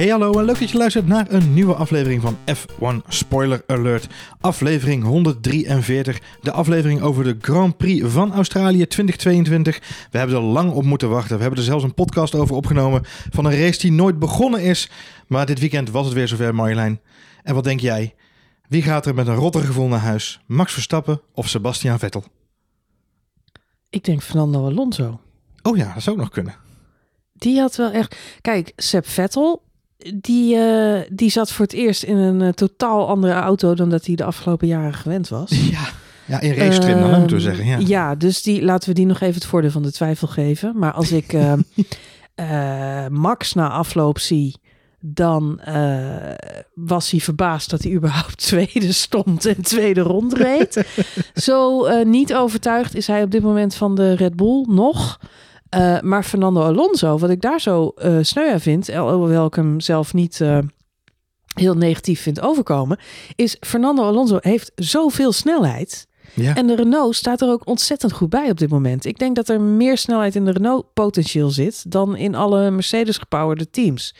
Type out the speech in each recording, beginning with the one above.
Hey hallo en leuk dat je luistert naar een nieuwe aflevering van F1 Spoiler Alert. Aflevering 143, de aflevering over de Grand Prix van Australië 2022. We hebben er lang op moeten wachten. We hebben er zelfs een podcast over opgenomen van een race die nooit begonnen is. Maar dit weekend was het weer zover Marjolein. En wat denk jij? Wie gaat er met een rotter gevoel naar huis? Max Verstappen of Sebastian Vettel? Ik denk Fernando Alonso. Oh ja, dat zou ook nog kunnen. Die had wel echt... Kijk, Seb Vettel, die, eh, die zat voor het eerst in een eh, totaal andere auto dan dat hij de afgelopen jaren gewend was. Ja, ja in race trim dan, moeten we zeggen. Ja. Ehm, ja, dus die, laten we die nog even het voordeel van de twijfel geven. Maar als ik eh, eh, Max na afloop zie, dan was hij verbaasd dat hij überhaupt tweede stond en tweede rondreed. Zo niet overtuigd is hij op dit moment van de Red Bull nog. Eh, maar Fernando Alonso, wat ik daar zo eh sneu aan vind, hoewel ik hem zelf niet eh, heel negatief vind overkomen, is Fernando Alonso heeft zoveel snelheid. Ja. En de Renault staat er ook ontzettend goed bij op dit moment. Ik denk dat er meer snelheid in de Renault potentieel zit dan in alle Mercedes gepowerde teams.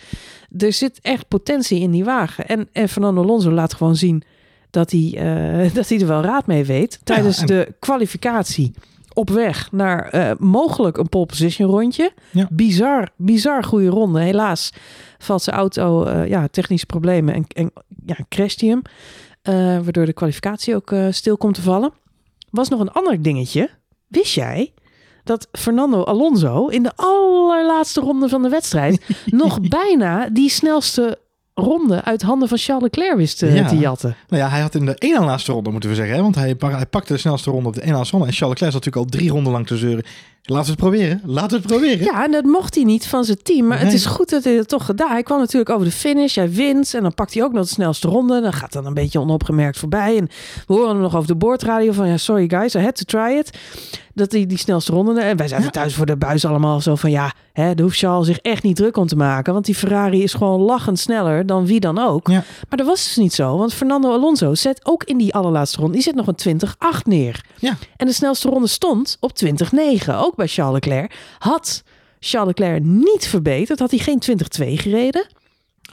Er zit echt potentie in die wagen. En, en Fernando Alonso laat gewoon zien dat hij, dat hij er wel raad mee weet. Tijdens en- de kwalificatie op weg naar eh, mogelijk een pole position rondje. Ja. Bizar, bizar goede ronde. Helaas valt zijn auto, eh, ja, technische problemen en, en ja, crasht hij hem. Eh, waardoor de kwalificatie ook stil komt te vallen. Was nog een ander dingetje. Wist jij dat Fernando Alonso in de allerlaatste ronde van de wedstrijd nog bijna die snelste ronde uit handen van Charles Leclerc wist te, Ja. te jatten? Nou ja, hij had in de ene laatste ronde, moeten we zeggen. Hè? Want hij, hij pakte de snelste ronde op de ene laatste ronde. En Charles Leclerc zat natuurlijk al drie ronden lang te zeuren. Laten we het proberen. Laten we het proberen. Ja, en dat mocht hij niet van zijn team. Maar het is goed dat hij het toch gedaan. Hij kwam natuurlijk over de finish. Hij wint. En dan pakt hij ook nog de snelste ronde. Dan gaat dan een beetje onopgemerkt voorbij. En we horen hem nog over de boordradio van... Ja, sorry guys, I had to try it. Dat hij die snelste ronde... En wij zaten Ja. thuis voor de buis allemaal zo van... Ja, hè, daar hoeft Charles zich echt niet druk om te maken. Want die Ferrari is gewoon lachend sneller dan wie dan ook. Ja. Maar dat was dus niet zo. Want Fernando Alonso zet ook in die allerlaatste ronde... Die zet nog een 20-8 neer. Ja. En de snelste ronde stond op 20-9. Ook bij Charles Leclerc. Had Charles Leclerc niet verbeterd, had hij geen 20-2 gereden.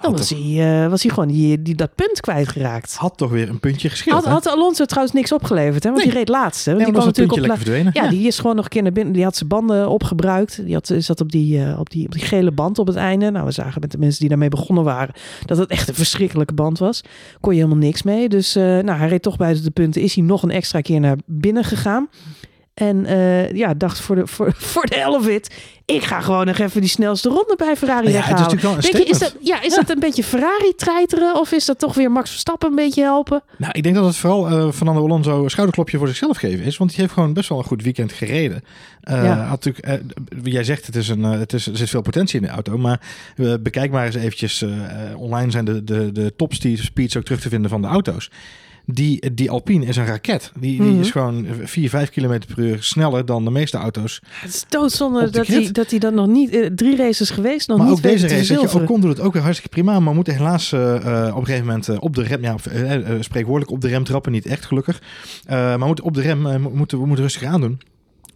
Dan was hij, eh, was hij gewoon die, die, dat punt kwijtgeraakt. Had toch weer een puntje gescheeld. Had, Alonso trouwens niks opgeleverd, hè? want Nee. die reed laatste. Want die kwam een natuurlijk op verdwenen. ja, die is gewoon nog een keer naar binnen. Die had zijn banden opgebruikt. Die had, zat op die, eh, op, die, op die gele band op het einde. Nou, we zagen met de mensen die daarmee begonnen waren... dat het echt een verschrikkelijke band was. Kon je helemaal niks mee. Dus eh, nou, hij reed toch buiten de punten. Is hij nog een extra keer naar binnen gegaan. En eh, ja, dacht voor de, voor, voor de helft... ik ga gewoon nog even die snelste ronde bij Ferrari ja, het is weghalen. natuurlijk wel een je, is dat, ja, is dat een beetje Ferrari treiteren? Of is dat toch weer Max Verstappen een beetje helpen? Nou, ik denk dat het vooral eh Fernando Alonso een schouderklopje voor zichzelf geven is. Want hij heeft gewoon best wel een goed weekend gereden. Eh, Ja. had natuurlijk, jij zegt, het is een, het is, er zit veel potentie in de auto. Maar bekijk maar eens eventjes. online zijn de, de, de top speeds ook terug te vinden van de auto's. Die, die Alpine is een raket. Die, die Mhm. is gewoon 4, 5 km per uur sneller dan de meeste auto's. Het is doodzonde dat hij, dat hij dan nog niet... eh, drie races geweest, nog maar niet ook deze race, weet je, verzilveren. Ocon doet het ook weer hartstikke prima. Maar moet helaas eh, eh, op een gegeven moment op de rem, ja, spreekwoordelijk op de rem trappen. Niet echt gelukkig. Maar moet op de rem, moeten we moeten rustig aandoen.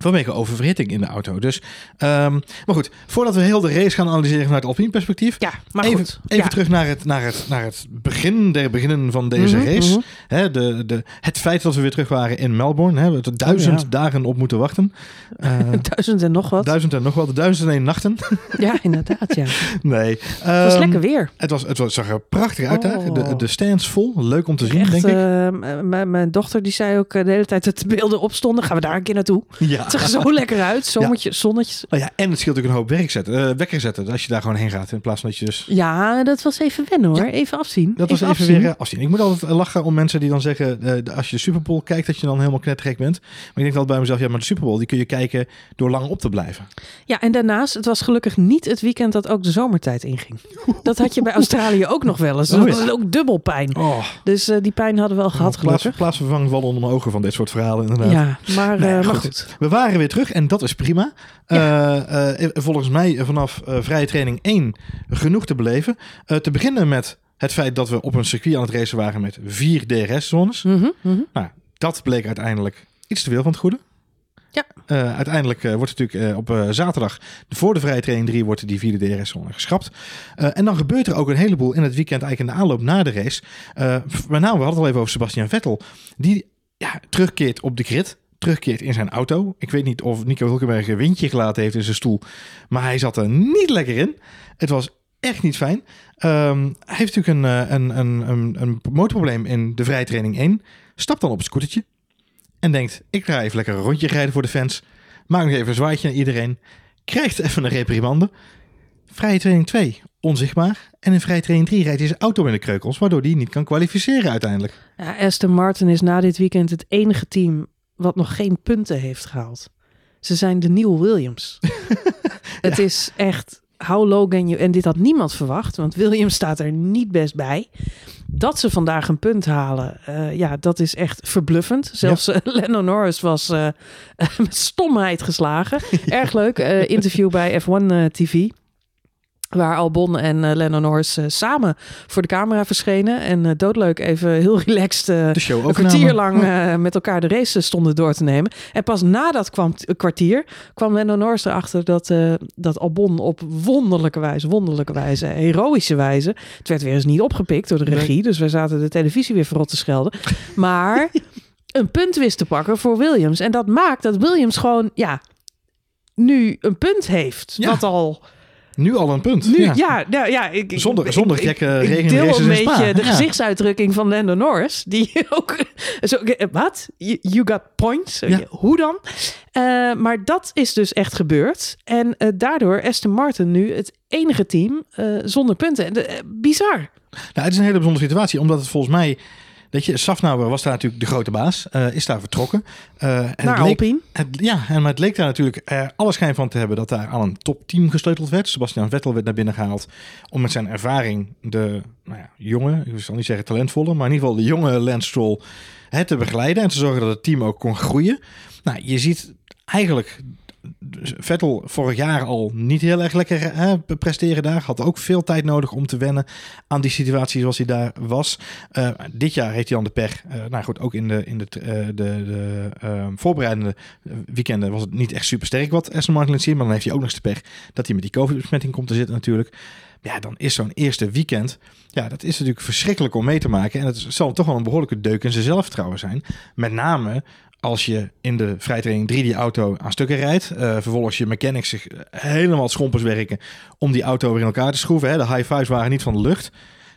Vanwege oververhitting in de auto. Dus, ehm, maar goed, voordat we heel de race gaan analyseren vanuit Alpine perspectief. Ja, maar even goed. even ja. terug naar het, naar, het, naar het begin der beginnen van deze Mhm, race. Hè, de, de, het feit dat we weer terug waren in Melbourne. Hè, we hebben er duizend Oh, ja. dagen op moeten wachten. Eh, Duizend en nog wat. duizend en nog wel. De duizend en één nachten. Ja, inderdaad, ja. nee. Het was Ehm, lekker weer. Het, was, het was, zag er prachtig uit daar. Oh. De, de stands vol. Leuk om te zien, Echt, denk ik. eh, mijn dochter die zei ook eh, de hele tijd dat de beelden opstonden. Gaan we daar een keer naartoe. Ja. Zag er zo lekker uit. Zomertje, zonnetjes. Nou ja, en het scheelt ook een hoop werk zetten, eh, wekker zetten. Als je daar gewoon heen gaat. In plaas van dat je dus... Ja, dat was even wennen hoor. Even afzien. Dat was even afzien. weer eh, afzien. Ik moet altijd lachen om mensen die dan zeggen... eh, als je de Super Bowl kijkt, dat je dan helemaal knettergek bent. Maar ik denk altijd bij mezelf... Ja, maar de Super Bowl, die kun je kijken door lang op te blijven. Ja, en daarnaast, het was gelukkig niet het weekend dat ook de zomertijd inging. Dat had je bij Australië ook nog wel eens. Dat Oh, ja. was ook dubbel pijn. Oh, Dus eh, die pijn hadden we wel gehad, plaats, gelukkig. plaatsvervangend vallen onder mijn ogen van dit soort verhalen inderdaad. Ja, maar, Nee, eh, maar goed. goed. We waren weer terug en dat is prima. Eh, eh, volgens mij vanaf vrije training 1 genoeg te beleven. Te beginnen met het feit dat we op een circuit aan het racen waren met vier DRS-zones. Mhm, mhm. Dat bleek uiteindelijk iets te veel van het goede. Ja. Uiteindelijk eh, wordt natuurlijk op zaterdag, voor de vrije training 3, wordt die vierde DRS-zone geschrapt. En dan gebeurt er ook een heleboel in het weekend, eigenlijk in de aanloop na de race. Met name, we hadden het al even over Sebastian Vettel, die ja, terugkeert op de grid. Terugkeert in zijn auto. Ik weet niet of Nico Hulkenberg een windje gelaten heeft in zijn stoel. Maar hij zat er niet lekker in. Het was echt niet fijn. Ehm, hij heeft natuurlijk een, eh, een, een, een, een motorprobleem in de vrije training 1. Stapt dan op het scootertje. En denkt, ik ga even lekker een rondje rijden voor de fans. Maak nog even een zwaaitje naar iedereen. Krijgt even een reprimande. Vrije training 2, onzichtbaar. En in vrije training 3 rijdt hij zijn auto in de kreukels. Waardoor hij niet kan kwalificeren uiteindelijk. Ja, Aston Martin is na dit weekend het enige team wat nog geen punten heeft gehaald. Ze zijn de nieuwe Williams. Het is echt how low can you... En dit had niemand verwacht, want Williams staat er niet best bij. Dat ze vandaag een punt halen, eh, ja, dat is echt verbluffend. Zelfs eh, Lando Norris was eh, met stomheid geslagen. Erg leuk, interview bij F1 eh, TV. Waar Albon en eh, Lando Norris eh, samen voor de camera verschenen. En eh, doodleuk even heel relaxed show een kwartier lang met elkaar de race stonden door te nemen. En pas na dat kwam, kwartier kwam Lando Norris erachter dat, dat Albon op wonderlijke wijze, wonderlijke wijze, heroïsche wijze. Het werd weer eens niet opgepikt door de regie. Dus wij zaten de televisie weer verrot te schelden. Maar een punt wist te pakken voor Williams. En dat maakt dat Williams gewoon, ja, nu een punt heeft. Ja. wat al... Nu al een punt. Nu, ja. ja, ja, ja, ik, ik- Zonder- ik- zonder ik- gekke ik regenraces deel een beetje de Ja. gezichtsuitdrukking van Lando Norris. Die ook zo, eh, wat? You, got points? Ja. Hoe dan? Eh, maar dat is dus echt gebeurd. En eh, daardoor Aston Martin nu het enige team zonder punten. En de- bizar. Nou, het is een hele bijzondere situatie, omdat het volgens mij... Weet je, Safnauer was daar natuurlijk de grote baas. eh, is daar vertrokken. Eh, en het leek-. Het, ja, en maar het leek daar natuurlijk eh, alle schijn van te hebben dat daar aan een topteam gesleuteld werd. Sebastian Vettel werd naar binnen gehaald om met zijn ervaring de nou ja, jonge, ik zal niet zeggen talentvolle, maar in ieder geval de jonge Lance Stroll hè, te begeleiden en te zorgen dat het team ook kon groeien. Nou, je ziet eigenlijk Vettel vorig jaar al niet heel erg lekker hè, presteren daar. Had ook veel tijd nodig om te wennen aan die situatie zoals hij daar was. Eh, dit jaar heeft hij dan de pech. eh, nou goed, ook in de, in de, eh, de, de eh, voorbereidende weekenden was het niet echt super sterk wat Aston Martin liet zien. Maar dan heeft hij ook nog eens de pech dat hij met die COVID-besmetting komt te zitten natuurlijk. Ja, dan is zo'n eerste weekend, ja, dat is natuurlijk verschrikkelijk om mee te maken. En het zal toch wel een behoorlijke deuk in zijn zelfvertrouwen zijn. Met name als je in de vrijtraining 3 die auto aan stukken rijdt. eh, vervolgens je mechanics zich helemaal schompers werken om die auto weer in elkaar te schroeven. Hè. De high fives waren niet van de lucht.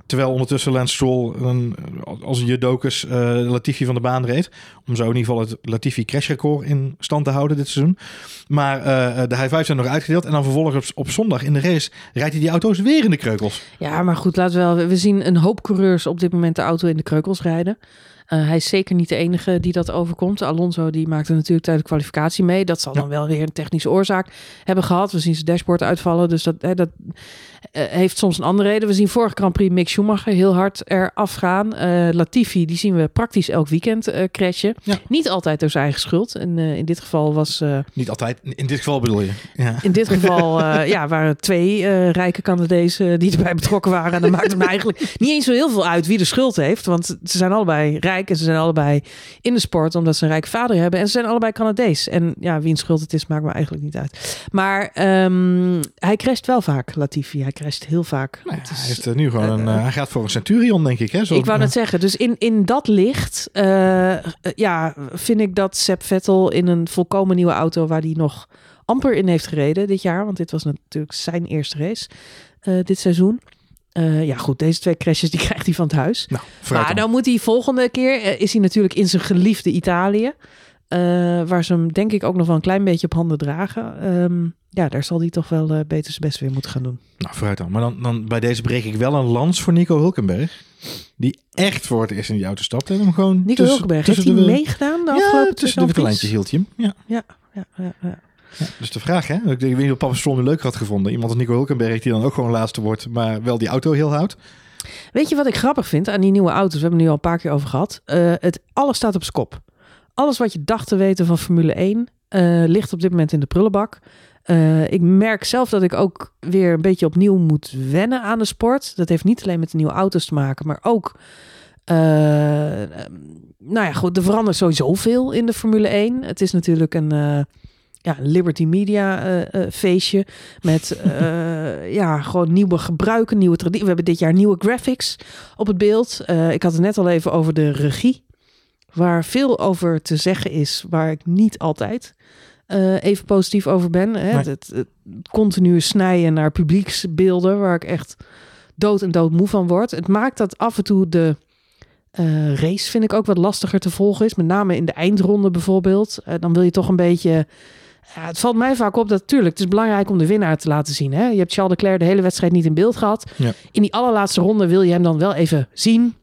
Terwijl ondertussen Lance Stroll een, als een judokus uh, Latifi van de baan reed. Om zo in ieder geval het Latifi crashrecord in stand te houden dit seizoen. Maar uh, de high fives zijn nog uitgedeeld. En dan vervolgens op, op zondag in de race rijdt hij die auto's weer in de kreukels. Ja, maar goed, laten we wel. We zien een hoop coureurs op dit moment de auto in de kreukels rijden. Uh, hij is zeker niet de enige die dat overkomt. Alonso die maakte natuurlijk tijdens de kwalificatie mee. Dat zal ja. dan wel weer een technische oorzaak hebben gehad. We zien zijn dashboard uitvallen. Dus dat, hè, dat uh, heeft soms een andere reden. We zien vorige Grand Prix Mick Schumacher heel hard eraf gaan. Uh, Latifi, die zien we praktisch elk weekend crashen. Ja. Niet altijd door zijn eigen schuld. En in dit geval was... niet altijd. In dit geval bedoel je? Ja. In dit geval ja, waren twee rijke Canadezen die erbij betrokken waren. En dan maakt het me eigenlijk niet eens zo heel veel uit wie de schuld heeft. Want ze zijn allebei rijk en ze zijn allebei in de sport omdat ze een rijke vader hebben. En ze zijn allebei Canadees. En ja, wie een schuld het is, maakt me eigenlijk niet uit. Maar um, hij crasht wel vaak, Latifi. Hij crasht heel vaak. Nou is, hij, heeft nu gewoon een, uh, hij gaat voor een Centurion, denk ik. Hè? Zo, ik wou net zeggen. Dus in, in dat licht uh, ja, vind ik dat Seb Vettel in een volkomen nieuwe auto... waar hij nog amper in heeft gereden dit jaar... want dit was natuurlijk zijn eerste race dit seizoen... Uh, ja, goed, deze twee crashes die krijgt hij van het huis. Nou, maar dan. dan moet hij volgende keer, uh, is hij natuurlijk in zijn geliefde Italië. Uh, waar ze hem denk ik ook nog wel een klein beetje op handen dragen. Um, ja, daar zal hij toch wel beter zijn best weer moeten gaan doen. Nou, vooruit dan. Maar dan, dan bij deze breek ik wel een lans voor Nico Hulkenberg. Die echt voor het eerst in die auto stapt. En hem gewoon Nico tussen, Hulkenberg, heeft hij de, meegedaan de ja, afgelopen tussen de lijntjes hield hij hem. Ja. Ja, ja, ja, ja. Dus de vraag, hè? Ik weet niet of Papa Stroll nu leuker had gevonden. Iemand als Nico Hulkenberg die dan ook gewoon laatste wordt, maar wel die auto heel houdt. Weet je wat ik grappig vind aan die nieuwe auto's? We hebben het nu al een paar keer over gehad. Uh, het, alles staat op zijn kop. Alles wat je dacht te weten van Formule 1 uh, ligt op dit moment in de prullenbak. Uh, ik merk zelf dat ik ook weer een beetje opnieuw moet wennen aan de sport. Dat heeft niet alleen met de nieuwe auto's te maken, maar ook nou ja, goed, er verandert sowieso veel in de Formule 1. Het is natuurlijk een ja, Liberty Media uh, feestje met ja, gewoon nieuwe gebruiken, nieuwe traditie. We hebben dit jaar nieuwe graphics op het beeld. ik had het net al even over de regie, waar veel over te zeggen is, waar ik niet altijd even positief over ben. Hè? Het, het, het continue snijden naar publieksbeelden, waar ik echt dood en dood moe van word. Het maakt dat af en toe de uh, race vind ik ook wat lastiger te volgen is. Met name in de eindronde bijvoorbeeld. Uh, dan wil je toch een beetje... Ja, het valt mij vaak op dat natuurlijk, het is belangrijk om de winnaar te laten zien. Hè? Je hebt Charles Leclerc de hele wedstrijd niet in beeld gehad. Ja. In die allerlaatste ronde wil je hem dan wel even zien.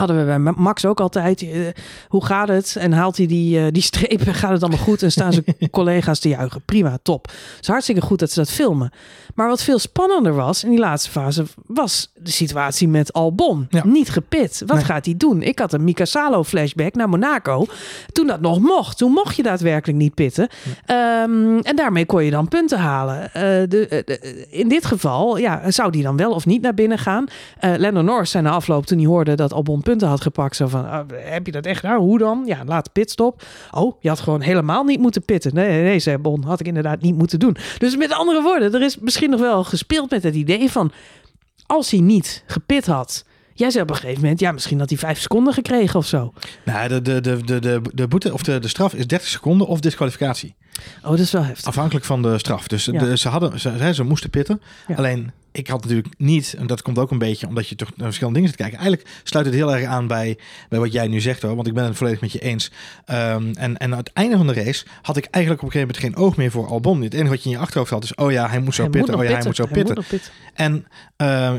Hadden we bij Max ook altijd. Uh, hoe gaat het? En haalt hij die, uh, die strepen? Gaat het allemaal goed? En staan zijn collega's te juichen. Prima, top. Het is hartstikke goed dat ze dat filmen. Maar wat veel spannender was in die laatste fase... was de situatie met Albon. Ja. Niet gepit. Wat gaat hij doen? Ik had een Mika Salo flashback naar Monaco. Toen dat nog mocht. Toen mocht je daadwerkelijk niet pitten. Um, en daarmee kon je dan punten halen. Uh, de, in dit geval ja, zou die dan wel of niet naar binnen gaan. Uh, Lennon Norris zijn na afloop toen hij hoorde dat Albon punten had gepakt. Zo van, uh, heb je dat echt? Nou, hoe dan? Ja, laat pitstop. Oh, je had gewoon helemaal niet moeten pitten. Nee, nee, nee, zei Bon. Had ik inderdaad niet moeten doen. Dus met andere woorden, er is misschien nog wel gespeeld met het idee van... als hij niet gepit had... Jij zei op een gegeven moment, ja, misschien had hij vijf seconden gekregen of zo. Nou, de, de, de, de, de boete of de, de straf is 30 seconden of disqualificatie. Oh, dat is wel heftig. Afhankelijk van de straf. Dus de, ze, hadden, ze, ze moesten pitten. Alleen ik had natuurlijk niet, en dat komt ook een beetje omdat je toch naar verschillende dingen zit te kijken. Eigenlijk sluit het heel erg aan bij, bij wat jij nu zegt hoor, want ik ben het volledig met je eens. Um, en, en aan het einde van de race had ik eigenlijk op een gegeven moment geen oog meer voor Albon. Het enige wat je in je achterhoofd had is, oh ja, hij moet zo pitten, oh ja, hij moet zo pitten. En uh,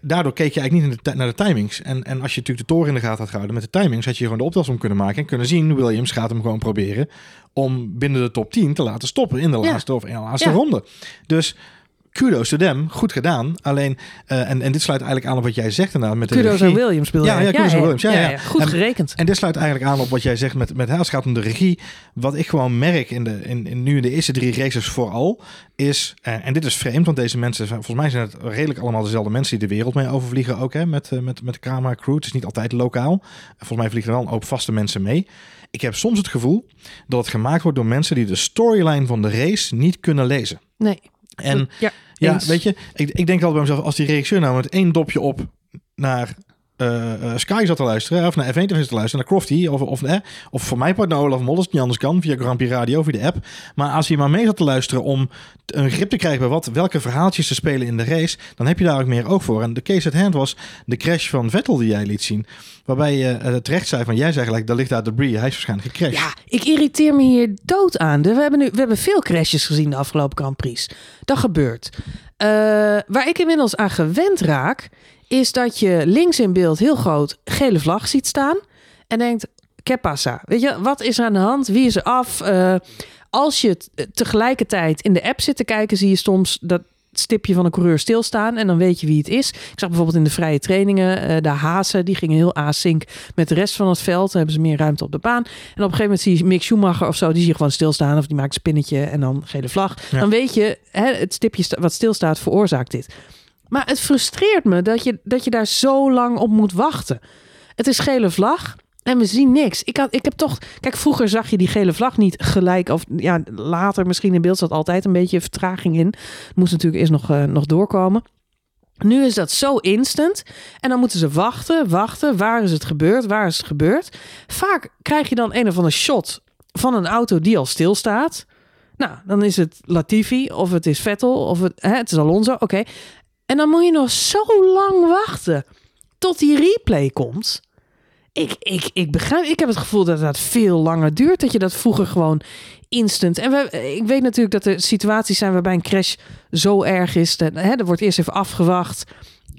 daardoor keek je eigenlijk niet naar de, timings. En, en als je natuurlijk de toren in de gaten had gehouden met de timings, had je gewoon de optelsom kunnen maken en kunnen zien, Williams gaat hem gewoon proberen om binnen de top 10 te laten stoppen in de laatste of in de laatste ja. ronde. Dus kudos to them, goed gedaan. Alleen, uh, en, en dit sluit eigenlijk aan op wat jij zegt inderdaad. Met kudos de aan Williams bedoel ja, ja, kudos aan Williams. Ja, ja, Goed en, gerekend. En dit sluit eigenlijk aan op wat jij zegt met, met als het gaat om de regie. Wat ik gewoon merk in de, in, in nu in de eerste drie races vooral, is, uh, en dit is vreemd, want deze mensen, volgens mij zijn het redelijk allemaal dezelfde mensen die de wereld mee overvliegen ook, hè, met, uh, met, met de camera crew. Het is niet altijd lokaal. Volgens mij vliegen er wel ook vaste mensen mee. Ik heb soms het gevoel dat het gemaakt wordt door mensen die de storyline van de race niet kunnen lezen. Nee. En ja, ja weet je, ik, ik denk altijd bij mezelf, als die regisseur nou met één dopje op naar uh, Sky zat te luisteren, of naar F1 TV te luisteren, naar Crofty, of, of, eh, of voor mij part naar Olaf Mollers, niet anders kan, via Grand Prix Radio, via de app. Maar als je maar mee zat te luisteren om een grip te krijgen bij wat, welke verhaaltjes ze spelen in de race, dan heb je daar ook meer oog voor. En de case at hand was de crash van Vettel die jij liet zien. Waarbij je uh, terecht zei van, jij zei gelijk, daar ligt daar debris. Hij is waarschijnlijk gecrashed. Ja, ik irriteer me hier dood aan. We hebben, nu, we hebben veel crashes gezien de afgelopen Grand Prix. Dat gebeurt. Uh, waar ik inmiddels aan gewend raak, is dat je links in beeld heel groot gele vlag ziet staan. En denkt, que pasa? Weet je, wat is er aan de hand? Wie is er af? Uh, als je tegelijkertijd in de app zit te kijken, zie je soms dat stipje van een coureur stilstaan en dan weet je wie het is. Ik zag bijvoorbeeld in de vrije trainingen uh, de Hazen, die gingen heel async met de rest van het veld. Dan hebben ze meer ruimte op de baan. En op een gegeven moment zie je Mick Schumacher of zo, die zie je gewoon stilstaan of die maakt een spinnetje en dan gele vlag. Ja. Dan weet je, hè, het stipje wat stilstaat veroorzaakt dit. Maar het frustreert me dat je, dat je daar zo lang op moet wachten. Het is gele vlag. En we zien niks. Ik, had, ik heb toch. Kijk, vroeger zag je die gele vlag niet gelijk. Of ja, later misschien in beeld zat altijd een beetje vertraging in. Moest natuurlijk eerst nog, uh, nog doorkomen. Nu is dat zo instant. En dan moeten ze wachten, wachten. Waar is het gebeurd? Waar is het gebeurd? Vaak krijg je dan een of andere shot van een auto die al stilstaat. Nou, dan is het Latifi of het is Vettel of het, hè, het is Alonso. Oké. En dan moet je nog zo lang wachten tot die replay komt. Ik, ik, ik begrijp, ik heb het gevoel dat dat veel langer duurt. Dat je dat vroeger gewoon instant. En we, ik weet natuurlijk dat er situaties zijn waarbij een crash zo erg is. Dat, hè, er wordt eerst even afgewacht.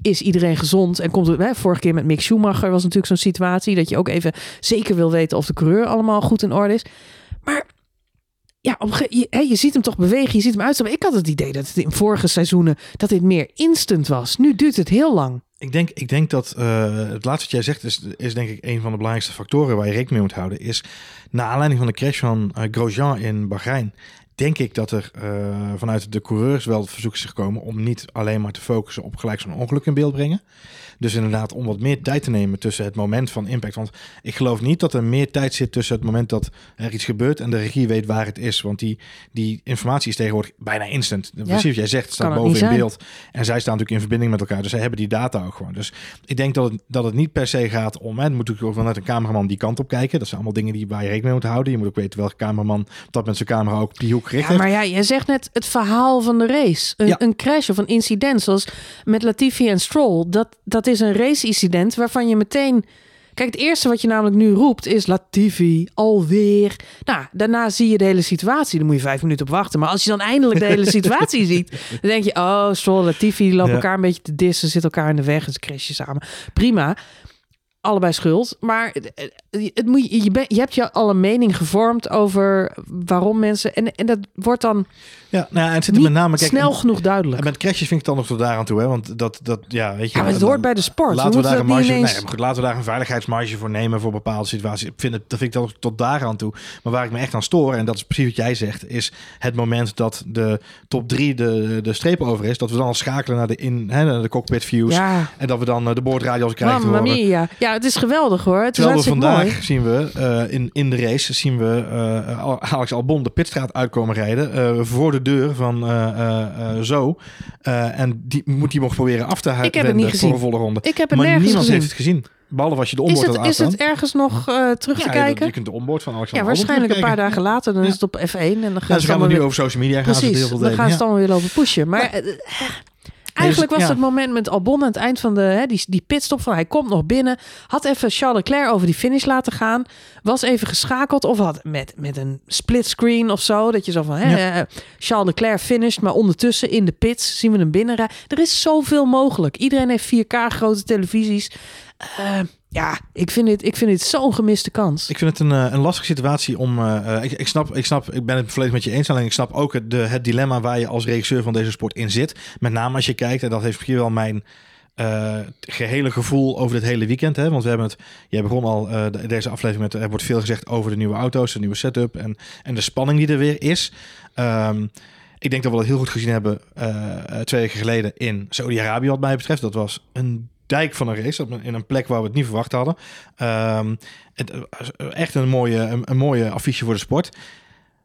Is iedereen gezond? En komt het, hè, vorige keer met Mick Schumacher was natuurlijk zo'n situatie. Dat je ook even zeker wil weten of de coureur allemaal goed in orde is. Maar ja, je, je ziet hem toch bewegen, je ziet hem uitstappen. Ik had het idee dat het in vorige seizoenen dat dit meer instant was. Nu duurt het heel lang. Ik denk, ik denk dat uh, het laatste wat jij zegt is, is denk ik een van de belangrijkste factoren waar je rekening mee moet houden. Is naar aanleiding van de crash van uh, Grosjean in Bahrein denk ik dat er uh, vanuit de coureurs wel verzoek is gekomen om niet alleen maar te focussen op gelijk zo'n ongeluk in beeld brengen. Dus inderdaad om wat meer tijd te nemen tussen het moment van impact. Want ik geloof niet dat er meer tijd zit tussen het moment dat er iets gebeurt en de regie weet waar het is. Want die, die informatie is tegenwoordig bijna instant. Ja, Precies, jij zegt, het staat boven in beeld. En zij staan natuurlijk in verbinding met elkaar. Dus zij hebben die data ook gewoon. Dus ik denk dat het, dat het niet per se gaat om. Hè, moet natuurlijk ook wel net een cameraman die kant op kijken. Dat zijn allemaal dingen die waar je rekening mee moet houden. Je moet ook weten welke cameraman dat met zijn camera ook die hoek gericht ja, Maar ja, jij zegt net het verhaal van de race. Een, een crash of een incident zoals met Latifi en Stroll. Dat, dat is een race-incident waarvan je meteen... Kijk, het eerste wat je namelijk nu roept is Latifi, alweer. Nou, daarna zie je de hele situatie. Dan moet je vijf minuten op wachten. Maar als je dan eindelijk de hele situatie ziet, dan denk je... oh, Stroll, Latifi lopen elkaar een beetje te dissen, zitten elkaar in de weg en ze crashen samen. Prima allebei schuld. Maar het moet, je, je, je hebt je al een mening gevormd over waarom mensen. En, en dat wordt dan. Ja, nou ja, het zit er met name. Kijk, snel genoeg duidelijk. En met crashes vind ik het dan nog tot daar aan toe, hè? Want dat, dat ja, weet je. Ja, maar het hoort bij de sport. Laten we, daar een marge. Ineens... Nee, goed, laten we daar een veiligheidsmarge voor nemen voor bepaalde situaties. Ik vind het, dat vind ik dan tot daar aan toe. Maar waar ik me echt aan stoor, en dat is precies wat jij zegt, is het moment dat de top drie de, de streep over is, dat we dan al schakelen naar de in, hè, naar de cockpit views. Ja. En dat we dan eh, de boordradio's krijgen. Mamma mia. Ja, het is geweldig hoor. Het Terwijl is we vandaag mooi. zien we uh, in, in de race zien we uh, Alex Albon de pitstraat uitkomen rijden uh, voor de deur van zo. en die moet hij nog proberen af te houden. Ik heb het niet gezien. Voor een volle ronde. Ik heb het maar nergens niemand gezien. heeft het gezien. Behalve als je de onboard is het, Is het ergens nog uh, terug ja, te kijken? Je kunt de onboard van Alexander Ja, waarschijnlijk een paar dagen later. Dan ja. is het op F1. En dan gaan ja, we nu over social media. Precies, gaan veel dan gaan ze het allemaal weer lopen pushen. Maar... Eigenlijk was ja. het moment met Albon aan het eind van de hè, die, die pitstop van hij komt nog binnen. Had even Charles Leclerc over die finish laten gaan. Was even geschakeld of had met, met een split screen of zo. Dat je zo van hè, ja. Charles Leclerc finished, maar ondertussen in de pits zien we hem binnenrijden. Er is zoveel mogelijk. Iedereen heeft 4K grote televisies. Uh, ja, ik vind dit, ik vind dit zo'n gemiste kans. Ik vind het een, een lastige situatie om. Uh, ik, ik, snap, ik snap, ik ben het volledig met je eens. Alleen ik snap ook het, de, het dilemma waar je als regisseur van deze sport in zit. Met name als je kijkt, en dat heeft misschien wel mijn. Gehele gevoel over dit hele weekend. Hè? Want we hebben het. Jij begon al de, deze aflevering met. Er wordt veel gezegd over de nieuwe auto's, de nieuwe setup en, en de spanning die er weer is. Um, ik denk dat we dat heel goed gezien hebben twee weken geleden in Saudi-Arabië, wat mij betreft. Dat was een dijk van een race in een plek waar we het niet verwacht hadden. Um, het, echt een mooie, een, een, mooie affiche voor de sport.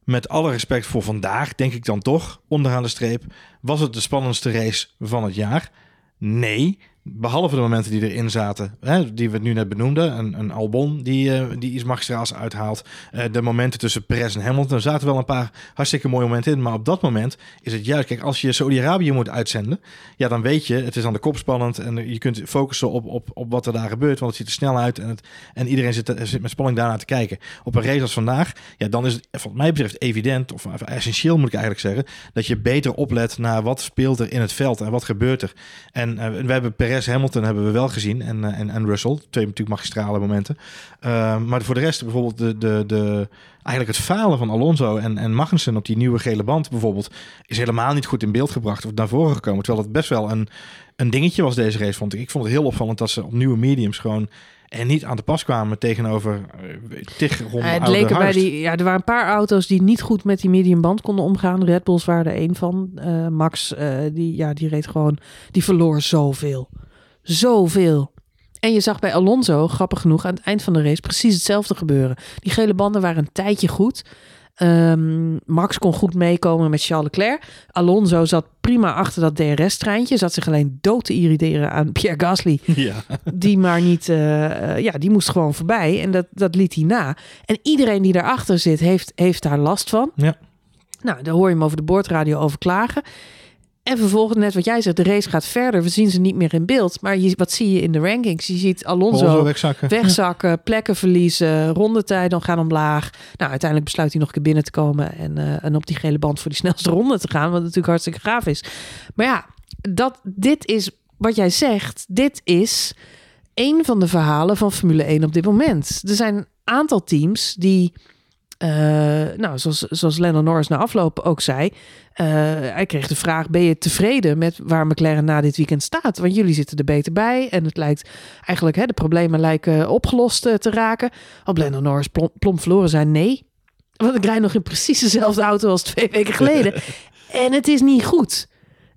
Met alle respect voor vandaag, denk ik dan toch, onderaan de streep, was het de spannendste race van het jaar? Nee, behalve de momenten die erin zaten, hè, die we nu net benoemden. Een, een Albon die, uh, die iets magistraals uithaalt. Uh, de momenten tussen Perez en Hamilton. Er zaten wel een paar hartstikke mooie momenten in. Maar op dat moment is het juist... Kijk, als je Saudi-Arabië moet uitzenden... Ja, dan weet je, het is aan de kop spannend. En je kunt focussen op, op, op wat er daar gebeurt. Want het ziet er snel uit. En, het, en iedereen zit, zit met spanning daarna te kijken. Op een race als vandaag... Ja, dan is het wat mij betreft evident... Of, essentieel moet ik eigenlijk zeggen... Dat je beter oplet naar wat speelt er in het veld. En wat gebeurt er. En we hebben Perez Hamilton hebben we wel gezien. En, en, en Russell. Twee natuurlijk magistrale momenten. Uh, maar voor de rest bijvoorbeeld de, de, de, eigenlijk het falen van Alonso en, en Magnussen op die nieuwe gele band bijvoorbeeld... is helemaal niet goed in beeld gebracht of naar voren gekomen. Terwijl het best wel een, een dingetje was deze race, vond ik. Ik vond het heel opvallend dat ze op nieuwe mediums gewoon en niet aan de pas kwamen tegenover uh, tig rond uh, het leek bij die, ja, Er waren een paar auto's die niet goed met die mediumband konden omgaan. Red Bulls waren er één van. Uh, Max, die, ja, die reed gewoon... Die verloor zoveel. Zoveel. En je zag bij Alonso, grappig genoeg, aan het eind van de race precies hetzelfde gebeuren. Die gele banden waren een tijdje goed. Um, Max kon goed meekomen met Charles Leclerc. Alonso zat prima achter dat DRS-treintje. Zat zich alleen dood te irriteren aan Pierre Gasly. Ja. Die maar niet... Uh, ja, die moest gewoon voorbij. En dat, dat liet hij na. En iedereen die daarachter zit, heeft, heeft daar last van. Ja. Nou, daar hoor je hem over de boordradio over klagen. En vervolgens, net wat jij zegt, de race gaat verder. We zien ze niet meer in beeld. Maar je, wat zie je in de rankings? Je ziet Alonso, Alonso wegzakken, wegzakken ja. plekken verliezen, rondetijden gaan omlaag. Nou, uiteindelijk besluit hij nog een keer binnen te komen en, uh, en op die gele band voor die snelste ronde te gaan. Wat natuurlijk hartstikke gaaf is. Maar ja, dat, dit is wat jij zegt. Dit is een van de verhalen van Formule 1 op dit moment. Er zijn een aantal teams die... Uh, nou, zoals, zoals Lennon Norris na afloop ook zei. Uh, hij kreeg de vraag: ben je tevreden met waar McLaren na dit weekend staat? Want jullie zitten er beter bij. En het lijkt eigenlijk, hè, de problemen lijken opgelost uh, te raken. Op Lennon Norris plom, plom verloren zijn. Nee. Want ik rijd nog in precies dezelfde auto als twee weken geleden. en het is niet goed.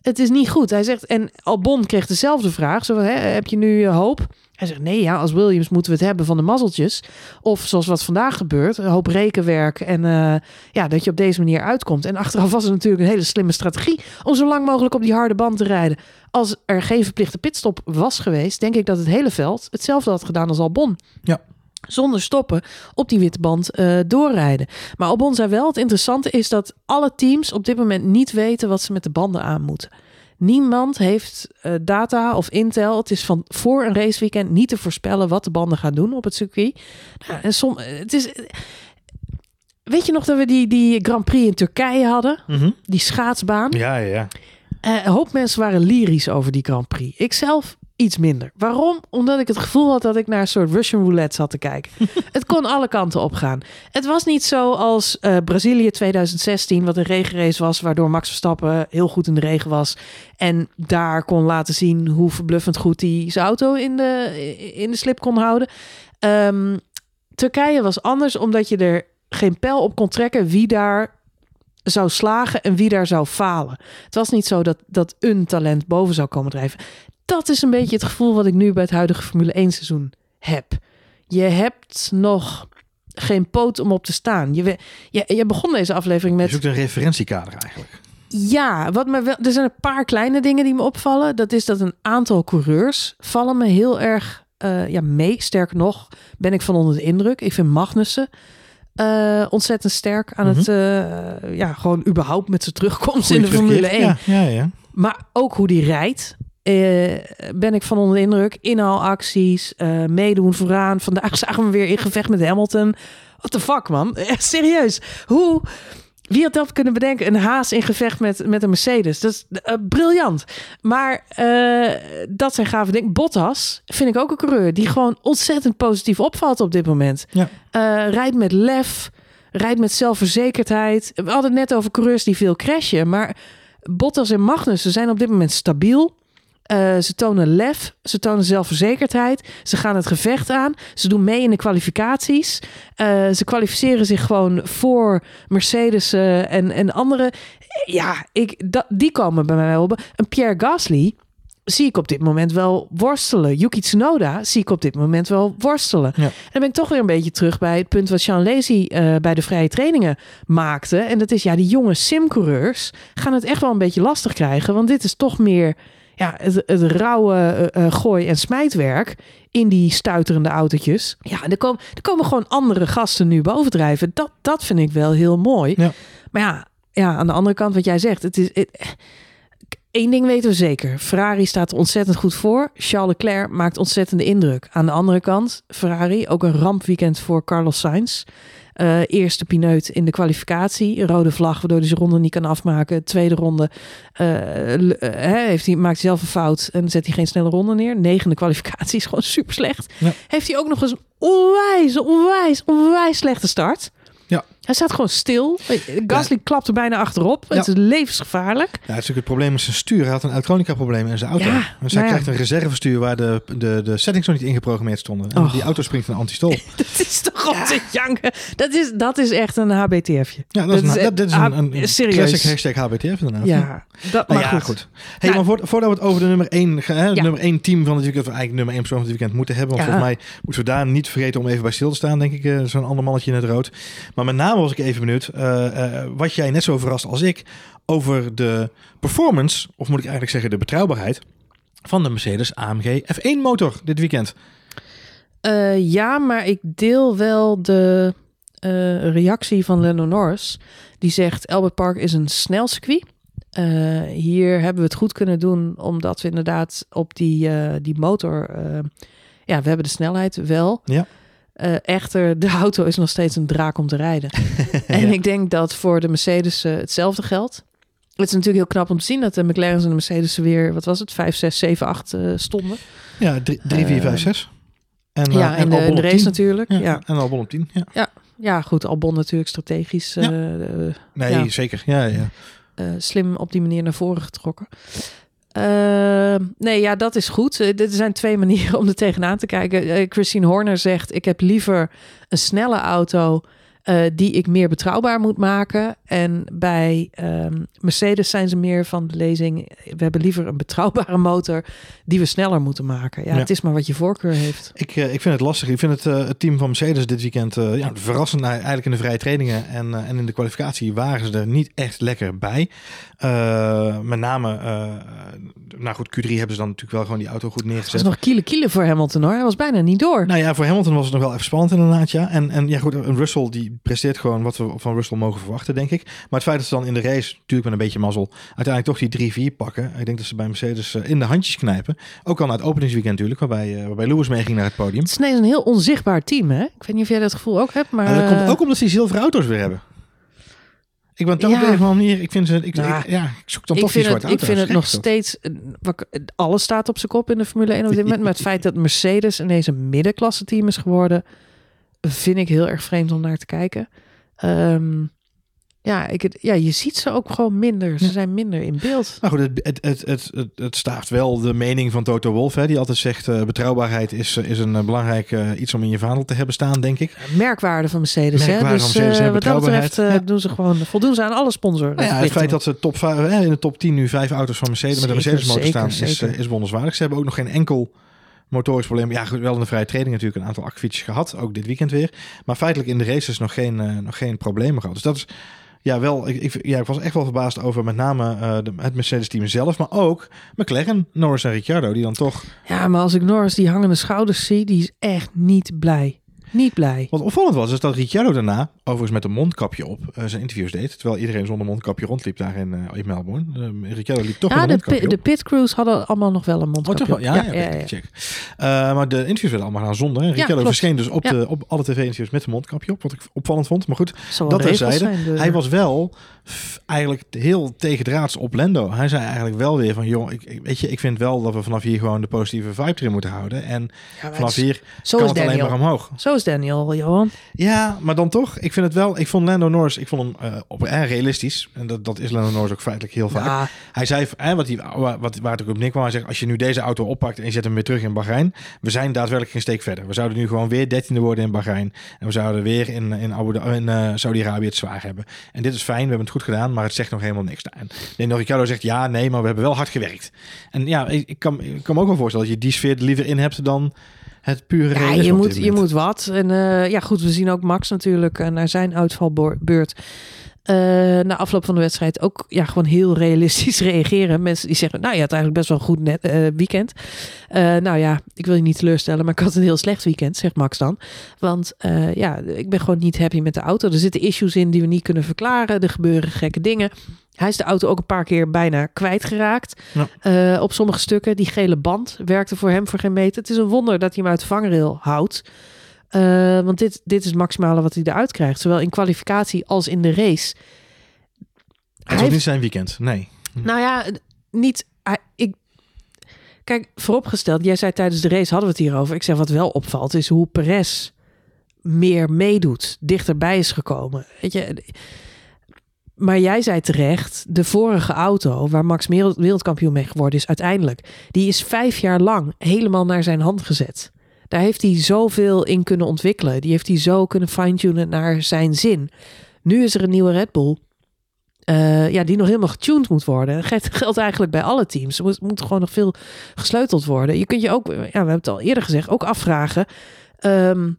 Het is niet goed. Hij zegt, en Albon kreeg dezelfde vraag. Zo hè, heb je nu hoop? Hij zegt, nee, ja, als Williams moeten we het hebben van de mazzeltjes. Of zoals wat vandaag gebeurt, een hoop rekenwerk. En eh, ja, dat je op deze manier uitkomt. En achteraf was het natuurlijk een hele slimme strategie... om zo lang mogelijk op die harde band te rijden. Als er geen verplichte pitstop was geweest... denk ik dat het hele veld hetzelfde had gedaan als Albon. Ja. Zonder stoppen op die witte band eh, doorrijden. Maar Albon zei wel, het interessante is dat alle teams op dit moment niet weten wat ze met de banden aan moeten. Niemand heeft eh, data of intel. Het is van voor een raceweekend niet te voorspellen wat de banden gaan doen op het circuit. Nou, en som, het is. Weet je nog dat we die, die Grand Prix in Turkije hadden? Mhm. Die schaatsbaan. Ja, ja, ja. Eh, een hoop mensen waren lyrisch over die Grand Prix. Ik zelf iets minder. Waarom? Omdat ik het gevoel had dat ik naar een soort Russian roulette zat te kijken. het kon alle kanten op gaan. Het was niet zo als eh, Brazilië 2016, wat een regenrace was, waardoor Max Verstappen heel goed in de regen was. En daar kon laten zien hoe verbluffend goed hij zijn auto in de, in de slip kon houden. Ehm, Turkije was anders, omdat je er geen pijl op kon trekken wie daar zou slagen en wie daar zou falen. Het was niet zo dat, dat een talent boven zou komen drijven. Dat is een beetje het gevoel wat ik nu bij het huidige Formule 1 seizoen heb. Je hebt nog geen poot om op te staan. Je, je, je begon deze aflevering met... Je zoekt een referentiekader eigenlijk. Ja, wat me wel, er zijn een paar kleine dingen die me opvallen. Dat is dat een aantal coureurs vallen me heel erg uh, ja, mee. Sterker nog, ben ik van onder de indruk. Ik vind Magnussen uh, ontzettend sterk aan Mhm. het, uh, ja, gewoon überhaupt met zijn terugkomst Goeie in de Formule terugkeer. 1. Ja, ja, ja. Maar ook hoe die rijdt. eh, ben ik van onder de indruk. Inhaalacties, eh meedoen vooraan. Vandaag zagen we weer in gevecht met Hamilton. What the fuck, man? Echt serieus. Hoe... Wie had dat kunnen bedenken? Een haas in gevecht met, met een Mercedes. Dat is eh, briljant. Maar eh, dat zijn gave dingen. Bottas vind ik ook een coureur die gewoon ontzettend positief opvalt op dit moment. Ja. Eh, rijdt met lef, rijdt met zelfverzekerdheid. We hadden het net over coureurs die veel crashen. Maar Bottas en Magnussen zijn op dit moment stabiel. Eh, ze tonen lef, ze tonen zelfverzekerdheid. Ze gaan het gevecht aan. Ze doen mee in de kwalificaties. Eh, ze kwalificeren zich gewoon voor Mercedes eh, en, en andere. Ja, ik, dat, die komen bij mij op. Een Pierre Gasly zie ik op dit moment wel worstelen. Yuki Tsunoda zie ik op dit moment wel worstelen. Ja. En dan ben ik toch weer een beetje terug bij het punt wat Sean Lazy bij de vrije trainingen maakte. En dat is ja, die jonge simcoureurs gaan het echt wel een beetje lastig krijgen. Want dit is toch meer ja, het, het rauwe eh, eh, gooi- en smijtwerk in die stuiterende autootjes. Ja, en er komen, er komen gewoon andere gasten nu bovendrijven. Dat, dat vind ik wel heel mooi. Ja. Maar ja, ja, aan de andere kant wat jij zegt. Het is, het, Eén ding weten we zeker. Ferrari staat er ontzettend goed voor. Charles Leclerc maakt ontzettende indruk. Aan de andere kant, Ferrari, ook een rampweekend voor Carlos Sainz. Uh, eerste pineut in de kwalificatie. Rode vlag, waardoor hij zijn ronde niet kan afmaken. Tweede ronde uh, uh, heeft hij, maakt hij zelf een fout en zet hij geen snelle ronde neer. Negende kwalificatie is gewoon super slecht. Ja. Heeft hij ook nog eens een onwijs, onwijs, onwijs slechte start. Ja. Hij staat gewoon stil. Gasly ja. klapt er bijna achterop. Ja. Het is levensgevaarlijk. Ja, het is natuurlijk het probleem met zijn stuur. Hij had een elektronica probleem in zijn auto. Ja, dus hij nou krijgt een reservestuur waar de, de, de settings nog niet ingeprogrammeerd stonden. En Oh. die auto springt van antistol. dat is toch om te janken. Dat is, dat is echt een HBTF'je. Ja, dat, is, een, dat, is een, een serieus. classic hashtag HBTF inderdaad. Ja, dat Nou maar goed. goed. Hey, Nou, maar voor, voordat we het over de nummer 1, hè, Ja. nummer 1 team van het weekend, of eigenlijk nummer 1 persoon van het weekend moeten hebben. Want volgens mij moeten we daar niet vergeten om even bij stil te staan, denk ik. eh, Zo'n ander mannetje in het rood. Maar met name was ik even benieuwd, eh, eh, wat jij net zo verrast als ik, over de performance, of moet ik eigenlijk zeggen de betrouwbaarheid, van de Mercedes AMG F1 motor dit weekend. Eh, ja, maar ik deel wel de reactie van Lennon Norris. Die zegt, Albert Park is een snel circuit. Hier hebben we het goed kunnen doen, omdat we inderdaad op die, die motor... ja, we hebben de snelheid wel. Ja. Eh, echter, de auto is nog steeds een draak om te rijden. En Ja. ik denk dat voor de Mercedes eh, hetzelfde geldt. Het is natuurlijk heel knap om te zien dat de McLaren's en de Mercedes weer, wat was het, 5, 6, 7, 8 eh, stonden. Ja, 3, 4, 5, 6. En, ja, eh, in de, race 10. natuurlijk. Ja, Ja. En Albon op 10. Ja. Ja, goed. Albon natuurlijk strategisch Ja. Nee, Ja. zeker. Ja, ja. slim op die manier naar voren getrokken. Eh, nee, ja, dat is goed. Eh, Er zijn twee manieren om er tegenaan te kijken. Eh, Christine Horner zegt: Ik heb liever een snelle auto eh, die ik meer betrouwbaar moet maken. En bij ehm, Mercedes zijn ze meer van de lezing. We hebben liever een betrouwbare motor die we sneller moeten maken. Ja, Ja. het is maar wat je voorkeur heeft. Ik, eh, ik vind het lastig. Ik vind het, eh, het team van Mercedes dit weekend ja, verrassend. Eigenlijk in de vrije trainingen en, en in de kwalificatie waren ze er niet echt lekker bij. Met name, nou goed, Q3 hebben ze dan natuurlijk wel gewoon die auto goed Het was neergezet. nog kiele kiele voor Hamilton hoor. Hij was bijna niet door. Nou ja, voor Hamilton was het nog wel even spannend inderdaad, ja. En, en ja goed, een Russell die presteert gewoon wat we van Russell mogen verwachten, denk ik. Maar het feit dat ze dan in de race, natuurlijk met een beetje mazzel, uiteindelijk toch die 3-4 pakken. Ik denk dat ze bij Mercedes eh, in de handjes knijpen. Ook al na het openingsweekend natuurlijk, waarbij, eh, waarbij Lewis meeging naar het podium. Het is ineens een heel onzichtbaar team hè. Ik weet niet of jij dat gevoel ook hebt, maar... Dat komt eh, ook omdat ze zilveren auto's weer hebben. Ik ben toch Ja. op een manier, ik vind ze, ik, Ja. ik- ja, ik zoek dan ik toch die vind, zwarte het, ik vind het nog toch? steeds. Alles staat op zijn kop in de Formule 1 op dit moment. Maar het feit dat Mercedes ineens een middenklasse team is geworden. Vind ik heel erg vreemd om naar te kijken. Ehm, ja, ik, het- ja, je ziet ze ook gewoon minder. Ze Ja. zijn minder in beeld. Maar goed, het, het, het, het, het, het staat wel de mening van Toto Wolff, hè, die altijd zegt eh, betrouwbaarheid is, eh, is een eh, belangrijk iets om in je vaandel te hebben staan, denk ik. Merkwaarde van Mercedes. Merkwaarde hè? van Dus Mercedes, eh, hè, wat dat betreft betrouwbaarheid. doen ze gewoon, voldoen ze aan alle sponsoren. Nou ja, het feit dat ze top hè, in de top 10 nu vijf auto's van Mercedes met een Zeker, Mercedes motor zeker, staan, is, zeker. is wonderswaardig. Ze hebben ook nog geen enkel motorisch probleem. Ja, wel in de vrije training natuurlijk een aantal akkefietsjes gehad, ook dit weekend weer. Maar feitelijk in de races nog geen, eh, nog geen problemen gehad. Dus dat is ja wel, ik, ik, ja, ik was echt wel verbaasd over met name eh, de, het Mercedes team zelf, maar ook McLaren, Norris en Ricciardo, die dan toch Ja, maar als ik Norris die hangende schouders zie, die is echt niet blij. Niet blij. Wat opvallend was, is dat Ricciardo daarna, overigens met een mondkapje op, eh, zijn interviews deed. Terwijl iedereen zonder mondkapje rondliep daar in, eh, in Melbourne. Eh, Ricciardo liep toch Ja, met een de, mondkapje de pit crews hadden allemaal nog wel een Oh, mondkapje. toch wel? op. Ja, ja, oké, check. Maar de interviews werden allemaal gedaan zonder. hè. Ricciardo verscheen dus op, Ja. de, op alle tv-interviews met een mondkapje op. Wat ik opvallend vond. Maar goed, Dat regels terzijde. hij was wel eigenlijk heel tegendraads op Lando. Hij zei eigenlijk wel weer van... joh, ik, weet je, ik vind wel dat we vanaf hier gewoon de positieve vibe erin moeten houden. En Ja, vanaf hier zo kan is het alleen Daniel. maar omhoog. Zo is Daniel, Johan. Ja, maar dan toch, ik vind het wel, ik vond Lando Norris, ik vond hem eh, op erg realistisch. En dat, dat is Lando Norris ook feitelijk heel vaak. Ja, Hij zei, hè, wat hij, wat, waar het ook op neerkwam, hij zegt, als je nu deze auto oppakt en je zet hem weer terug in Bahrein, we zijn daadwerkelijk geen steek verder. We zouden nu gewoon weer dertiende worden in Bahrein. En we zouden weer in, in, Abu in eh, Saudi-Arabië het zwaar hebben. En dit is fijn, we hebben het goed gedaan, maar het zegt nog helemaal niks. En Daniel Ricciardo zegt, ja, nee, maar we hebben wel hard gewerkt. En ja, ik, kan, ik kan me ook wel voorstellen dat je die sfeer er liever in hebt dan het pure ja je, moet, je moet wat. En eh, ja, goed, we zien ook Max natuurlijk eh, naar zijn uitvalbeurt. Eh na afloop van de wedstrijd ook ja, gewoon heel realistisch reageren. Mensen die zeggen, nou je had eigenlijk best wel een goed net, eh, weekend. Eh, nou ja, ik wil je niet teleurstellen, maar ik had een heel slecht weekend, zegt Max dan. Want ja, ik ben gewoon niet happy met de auto. Er zitten issues in die we niet kunnen verklaren. Er gebeuren gekke dingen. Hij is de auto ook een paar keer bijna kwijtgeraakt. Ja. Op sommige stukken. Die gele band werkte voor hem voor geen meter. Het is een wonder dat hij hem uit de vangrail houdt. Eh, want dit, dit is het maximale wat hij eruit krijgt. Zowel in kwalificatie als in de race. Het Hij was heeft- niet zijn weekend, nee. nou ja, niet. hij- Ik, kijk, vooropgesteld, jij zei tijdens de race hadden we het hierover. Ik zeg wat wel opvalt, is hoe Perez meer meedoet, dichterbij is gekomen. Weet je. Maar jij zei terecht, de vorige auto waar Max wereld- wereldkampioen mee geworden is uiteindelijk, die is vijf jaar lang helemaal naar zijn hand gezet. Daar heeft hij zoveel in kunnen ontwikkelen. Die heeft hij zo kunnen fine-tunen naar zijn zin. Nu is er een nieuwe Red Bull. eh, ja, die nog helemaal getuned moet worden. Dat geldt- eigenlijk bij alle teams. Er moet, gewoon nog veel gesleuteld worden. Je kunt je ook, ja, we hebben het al eerder gezegd, ook afvragen. ehm,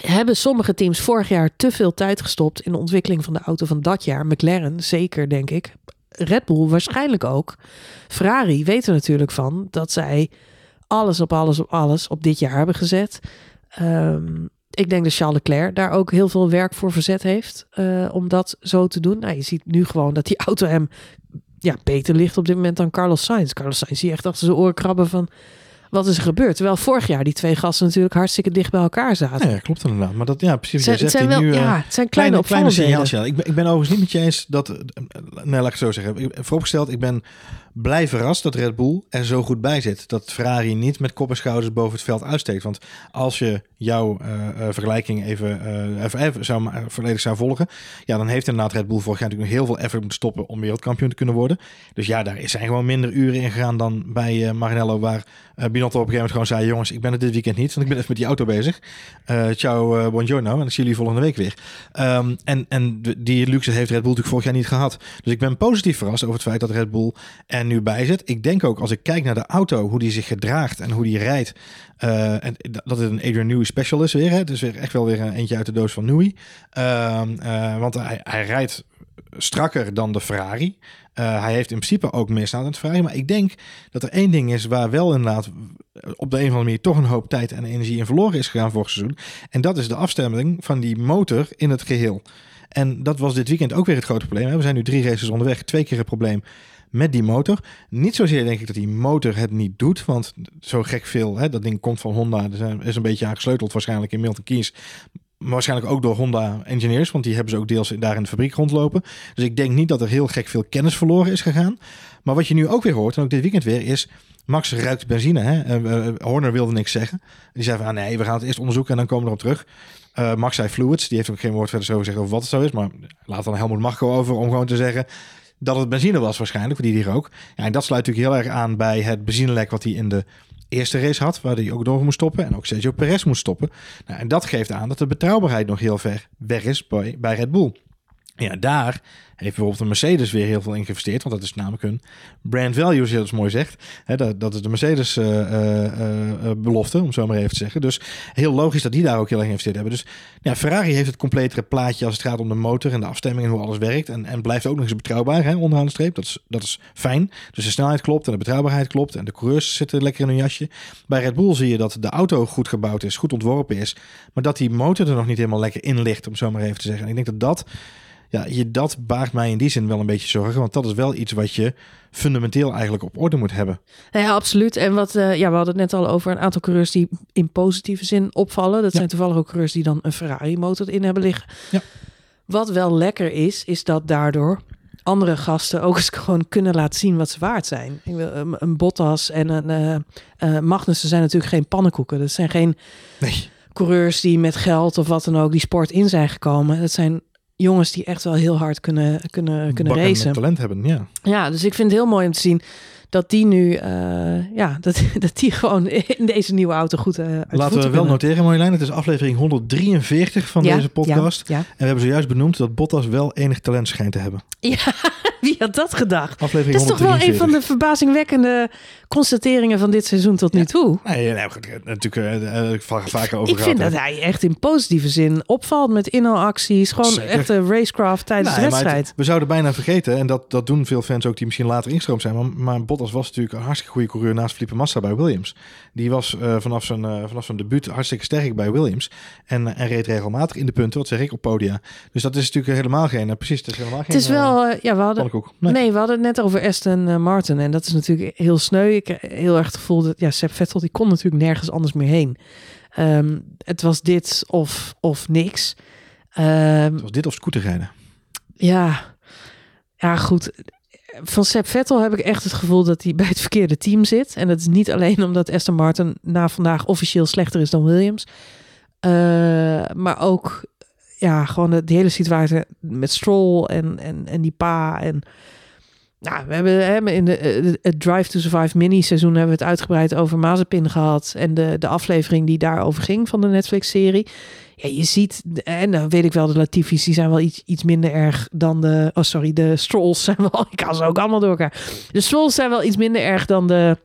hebben sommige teams vorig jaar te veel tijd gestopt in de ontwikkeling van de auto van dat jaar? McLaren, zeker denk ik. Red Bull waarschijnlijk ook. Ferrari weten we natuurlijk van dat zij alles op alles op alles op dit jaar hebben gezet. Ehm, ik denk dat Charles Leclerc daar ook heel veel werk voor verzet heeft eh, om dat zo te doen. Nou, je ziet nu gewoon dat die auto hem ja, beter ligt op dit moment dan Carlos Sainz. Carlos Sainz zie echt achter zijn oren krabben van wat is er gebeurd. Terwijl vorig jaar die twee gasten natuurlijk hartstikke dicht bij elkaar zaten. Ja, ja, klopt inderdaad. Maar dat, ja, precies. zijn, het zijn wel, nu, ja, het zijn kleine, kleine, kleine opvallendheden. signaaltjes. Ja. Ik ben, ik ben overigens niet met je eens dat... eh, Nee, laat ik het zo zeggen. Ik, vooropgesteld, ik ben blij verrast dat Red Bull er zo goed bij zit. Dat Ferrari niet met kop en schouders boven het veld uitsteekt. Want als je jouw uh, vergelijking even, uh, even, even zou, volledig zou volgen, ja, dan heeft inderdaad Red Bull vorig jaar natuurlijk nog heel veel effort moeten stoppen om wereldkampioen te kunnen worden. Dus ja, daar zijn gewoon minder uren in gegaan dan bij Maranello, waar Binotto op een gegeven moment gewoon zei: Jongens, ik ben het dit weekend niet, want ik ben even met die auto bezig. ciao, buongiorno, en dan zie jullie volgende week weer. Um, en, en die luxe heeft Red Bull natuurlijk vorig jaar niet gehad. Dus ik ben positief verrast over het feit dat Red Bull er nu bij zit. Ik denk ook als ik kijk naar de auto, hoe die zich gedraagt en hoe die rijdt. Uh, en dat het een Adrian Newey special is weer. Hè? Dus weer echt wel weer een eentje uit de doos van Newey. Uh, uh, want hij, hij rijdt strakker dan de Ferrari. Uh, hij heeft in principe ook meer snelheid dan de Ferrari. Maar ik denk dat er één ding is waar wel inderdaad op de een of andere manier toch een hoop tijd en energie in verloren is gegaan vorig seizoen. En dat is de afstemming van die motor in het geheel. En dat was dit weekend ook weer het grote probleem. We zijn nu drie races onderweg, twee keer het probleem met die motor. Niet zozeer denk ik dat die motor het niet doet, want zo gek veel, hè, dat ding komt van Honda, er is een beetje aangesleuteld waarschijnlijk in Milton Keynes. Maar waarschijnlijk ook door Honda engineers, want die hebben ze ook deels daar in de fabriek rondlopen. Dus ik denk niet dat er heel gek veel kennis verloren is gegaan. Maar wat je nu ook weer hoort, en ook dit weekend weer, is Max ruikt benzine. Hè? Uh, Horner wilde niks zeggen. Die zei van, ah, nee, we gaan het eerst onderzoeken en dan komen we erop terug. Uh, Max zei fluids. Die heeft ook geen woord verder zo gezegd over wat het zo is. Maar laat dan Helmut Marco over om gewoon te zeggen dat het benzine was waarschijnlijk, die die rook. Ja, en dat sluit natuurlijk heel erg aan bij het benzinelek wat hij in de eerste race had, waar hij ook door moest stoppen. En ook Sergio Perez moest stoppen. Nou, en dat geeft aan dat de betrouwbaarheid nog heel ver weg is bij, bij Red Bull. Ja, daar heeft bijvoorbeeld de Mercedes weer heel veel in geïnvesteerd. Want dat is namelijk een brand value, zoals je dat mooi zegt. dat, dat is de Mercedes uh, uh, belofte, om zo maar even te zeggen. Dus heel logisch dat die daar ook heel erg geïnvesteerd hebben. Dus ja, Ferrari heeft het completere plaatje als het gaat om de motor en de afstemming en hoe alles werkt. En, en blijft ook nog eens betrouwbaar hè, onderaan de streep. Dat is, dat is fijn. Dus de snelheid klopt en de betrouwbaarheid klopt. En de coureurs zitten lekker in hun jasje. Bij Red Bull zie je dat de auto goed gebouwd is, goed ontworpen is. Maar dat die motor er nog niet helemaal lekker in ligt, om zo maar even te zeggen. En ik denk dat dat ja, je, dat baart mij in die zin wel een beetje zorgen. Want dat is wel iets wat je fundamenteel eigenlijk op orde moet hebben. Ja, absoluut. En wat, uh, ja, we hadden het net al over een aantal coureurs die in positieve zin opvallen. Dat zijn toevallig ook coureurs die dan een Ferrari-motor in hebben liggen. Ja. Wat wel lekker is, is dat daardoor andere gasten ook eens gewoon kunnen laten zien wat ze waard zijn. Een, een Bottas en een uh, uh, Magnussen zijn natuurlijk geen pannenkoeken. Dat zijn geen nee. coureurs die met geld of wat dan ook die sport in zijn gekomen. Dat zijn jongens die echt wel heel hard kunnen, kunnen, kunnen racen. talent hebben, ja. Ja, dus ik vind het heel mooi om te zien dat die nu, uh, ja, dat, dat die gewoon in deze nieuwe auto goed uh, Laten we wel noteren, Marjolein, het is aflevering 143 van deze podcast. Ja, ja. En we hebben zojuist benoemd dat Bottas wel enig talent schijnt te hebben. Ja, wie had dat gedacht? Aflevering dat is toch wel een van de verbazingwekkende constateringen van dit seizoen tot nu toe. Nee, nee, natuurlijk uh, ik vaker over Ik vind dat hij echt in positieve zin opvalt met inhaalacties. Gewoon Zeker. echte racecraft tijdens de wedstrijd. we zouden bijna vergeten, en dat, dat doen veel fans ook die misschien later instroom zijn. Maar, maar Bottas was natuurlijk een hartstikke goede coureur naast Felipe Massa bij Williams. Die was uh, vanaf, zijn, uh, vanaf zijn debuut hartstikke sterk bij Williams. En, en reed regelmatig in de punten, wat zeg ik, op podia. Dus dat is natuurlijk helemaal geen, precies, het is helemaal geen... Het is wel, ja, we hadden, nee. nee. we hadden het net over Aston Martin. En dat is natuurlijk heel sneu ik heel erg het gevoel dat ja, Seb Vettel die kon natuurlijk nergens anders meer heen. Um, het was dit of, of niks. Um, het was dit of scooterrijden. Ja, ja, goed. Van Seb Vettel heb ik echt het gevoel dat hij bij het verkeerde team zit. En dat is niet alleen omdat Aston Martin na vandaag officieel slechter is dan Williams. Uh, maar ook ja, gewoon de, hele situatie met Stroll en, en, en die pa. En nou, we hebben hè, in de, het Drive to Survive mini-seizoen hebben we het uitgebreid over Mazepin gehad. En de, de aflevering die daarover ging van de Netflix-serie. Ja, je ziet, en dan weet ik wel, de Latifi's die zijn wel iets, iets minder erg dan de... Oh, sorry, de Strolls zijn wel... Ik kan ze ook allemaal door elkaar. De Strolls zijn wel iets minder erg dan de...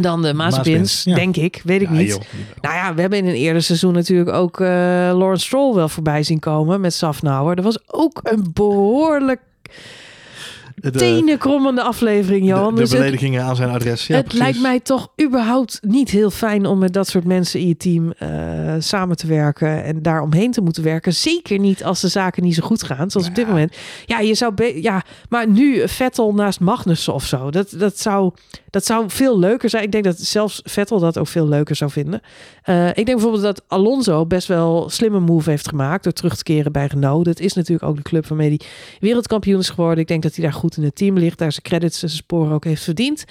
Dan de Mazepins, denk ik. Weet ik niet. Nou ja, we hebben in een eerder seizoen natuurlijk ook uh, Lawrence Stroll wel voorbij zien komen met Safnauer. Dat was ook een behoorlijk tenenkrommende aflevering, Johan. De, de dus beledigingen aan zijn adres. Ja, het lijkt mij toch überhaupt niet heel fijn om met dat soort mensen in je team uh, samen te werken en daar omheen te moeten werken. Zeker niet als de zaken niet zo goed gaan, zoals op dit moment. Ja, je zou ja, maar nu Vettel naast Magnussen of zo. Dat, dat, zou, dat zou veel leuker zijn. Ik denk dat zelfs Vettel dat ook veel leuker zou vinden. Uh, ik denk bijvoorbeeld dat Alonso best wel slimme move heeft gemaakt door terug te keren bij Renault. Dat is natuurlijk ook de club waarmee hij wereldkampioen is geworden. Ik denk dat hij daar goed goed in het team ligt. Daar zijn credits en zijn sporen ook heeft verdiend.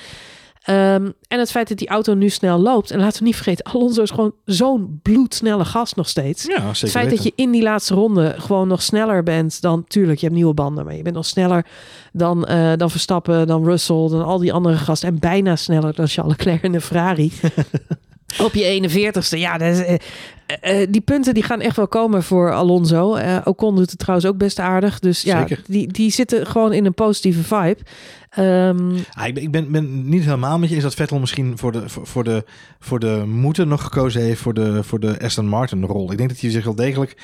Ehm, en het feit dat die auto nu snel loopt. En laten we niet vergeten, Alonso is gewoon zo'n bloedsnelle gast nog steeds. Ja, zeker Het feit weten. dat je in die laatste ronde gewoon nog sneller bent dan... Tuurlijk, je hebt nieuwe banden, maar je bent nog sneller dan, eh, dan Verstappen, dan Russell, dan al die andere gasten. En bijna sneller dan Charles Leclerc in de Ferrari. Op je 41ste. Ja, dat is, eh, eh, eh, die punten die gaan echt wel komen voor Alonso. Eh Ocon doet het trouwens ook best aardig. Dus ja, die, die zitten gewoon in een positieve vibe. Ehm, Ah, ik ben, ik ben, ben niet helemaal met je eens dat Vettel misschien voor de, voor, voor de, voor de moeten nog gekozen heeft voor de, voor de Aston Martin rol. Ik denk dat hij zich wel degelijk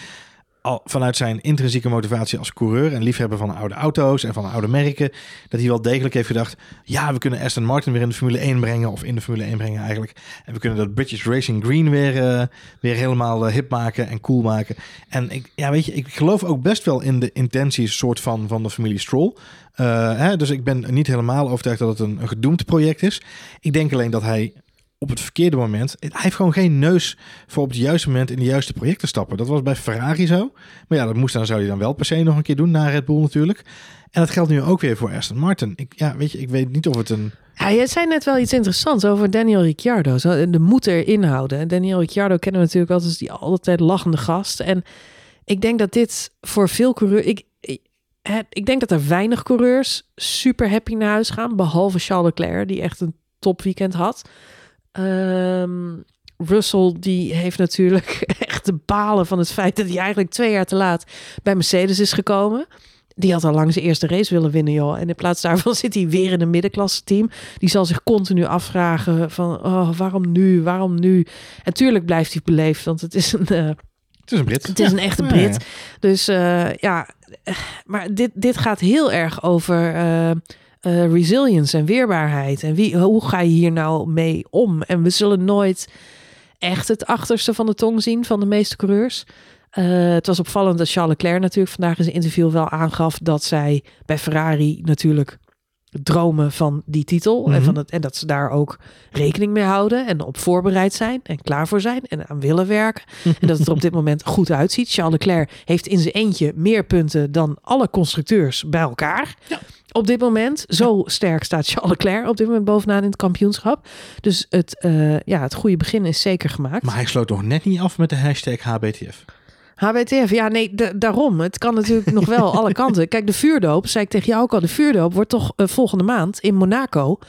al vanuit zijn intrinsieke motivatie als coureur en liefhebber van oude auto's en van oude merken, dat hij wel degelijk heeft gedacht, ja, we kunnen Aston Martin weer in de Formule 1 brengen, of in de Formule 1 brengen eigenlijk. En we kunnen dat British Racing Green weer, eh, weer helemaal eh, hip maken en cool maken. En ik, ja, weet je, ik geloof ook best wel in de intenties soort van, van de familie Stroll. Uh, hè, dus ik ben niet helemaal overtuigd dat het een, een gedoemd project is. Ik denk alleen dat hij op het verkeerde moment. Hij heeft gewoon geen neus voor op het juiste moment in de juiste projecten stappen. Dat was bij Ferrari zo. Maar ja, dat moest dan zou hij dan wel per se nog een keer doen na Red Bull natuurlijk. En dat geldt nu ook weer voor Aston Martin. Ik, ja, weet je, ik weet niet of het een. Ja, je zei net wel iets interessants over Daniel Ricciardo. De moet erin houden. Daniel Ricciardo kennen we natuurlijk altijd als die altijd lachende gast. En ik denk dat dit voor veel coureurs... Ik, ik, ik denk dat er weinig coureurs super happy naar huis gaan. Behalve Charles Leclerc, die echt een topweekend had. Um, Russell die heeft natuurlijk echt de balen van het feit dat hij eigenlijk twee jaar te laat bij Mercedes is gekomen. Die had al lang zijn eerste race willen winnen, joh. En in plaats daarvan zit hij weer in een middenklasse team. Die zal zich continu afvragen van, oh, waarom nu, waarom nu? En tuurlijk blijft hij beleefd, want het is een... Uh, het is een Brit. Het is ja. een echte Brit. Ja, ja. Dus uh, ja, maar dit, dit gaat heel erg over... Uh, uh, resilience en weerbaarheid. En wie, hoe ga je hier nou mee om? En we zullen nooit echt het achterste van de tong zien van de meeste coureurs. Uh, het was opvallend dat Charles Leclerc natuurlijk vandaag in zijn interview wel aangaf dat zij bij Ferrari natuurlijk dromen van die titel. Mhm. en, van het, en dat ze daar ook rekening mee houden en op voorbereid zijn en klaar voor zijn en aan willen werken. en dat het er op dit moment goed uitziet. Charles Leclerc heeft in zijn eentje meer punten dan alle constructeurs bij elkaar. Ja. Op dit moment, zo sterk staat Charles Leclerc op dit moment bovenaan in het kampioenschap. Dus het, uh, ja, het goede begin is zeker gemaakt. Maar hij sloot nog net niet af met de hashtag HBTF. HBTF, ja nee, daarom. Het kan natuurlijk nog wel alle kanten. Kijk, de vuurdoop, zei ik tegen jou ook al, de vuurdoop wordt toch uh, volgende maand in Monaco.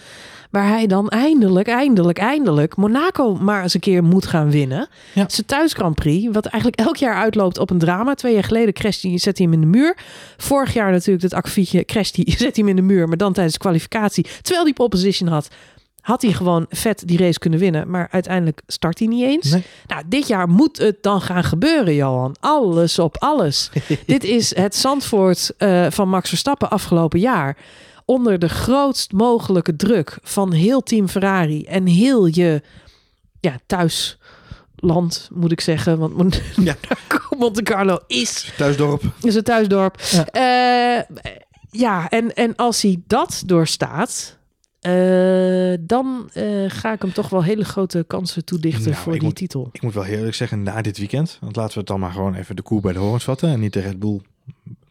Waar hij dan eindelijk, eindelijk, eindelijk Monaco maar eens een keer moet gaan winnen. Ja. Zijn thuis Grand Prix, wat eigenlijk elk jaar uitloopt op een drama. Twee jaar geleden crasht hij, zet hij hem in de muur. Vorig jaar natuurlijk dat akkefietje crasht hij, zet hij hem in de muur. Maar dan tijdens de kwalificatie, terwijl hij pole position had, had hij gewoon vet die race kunnen winnen. Maar uiteindelijk start hij niet eens. Nee. Nou, dit jaar moet het dan gaan gebeuren, Johan. Alles op alles. dit is het Zandvoort uh, van Max Verstappen afgelopen jaar onder de grootst mogelijke druk van heel Team Ferrari en heel je ja, thuisland, moet ik zeggen. Want Ja. Monte Carlo is, Thuisdorp. is een thuisdorp. Ja. Ja, ja en, en als hij dat doorstaat, uh, dan uh, ga ik hem toch wel hele grote kansen toedichten Nou, voor die moet- titel. Ik moet wel heel eerlijk zeggen, na dit weekend, want laten we het dan maar gewoon even de koe bij de horens vatten en niet de Red Bull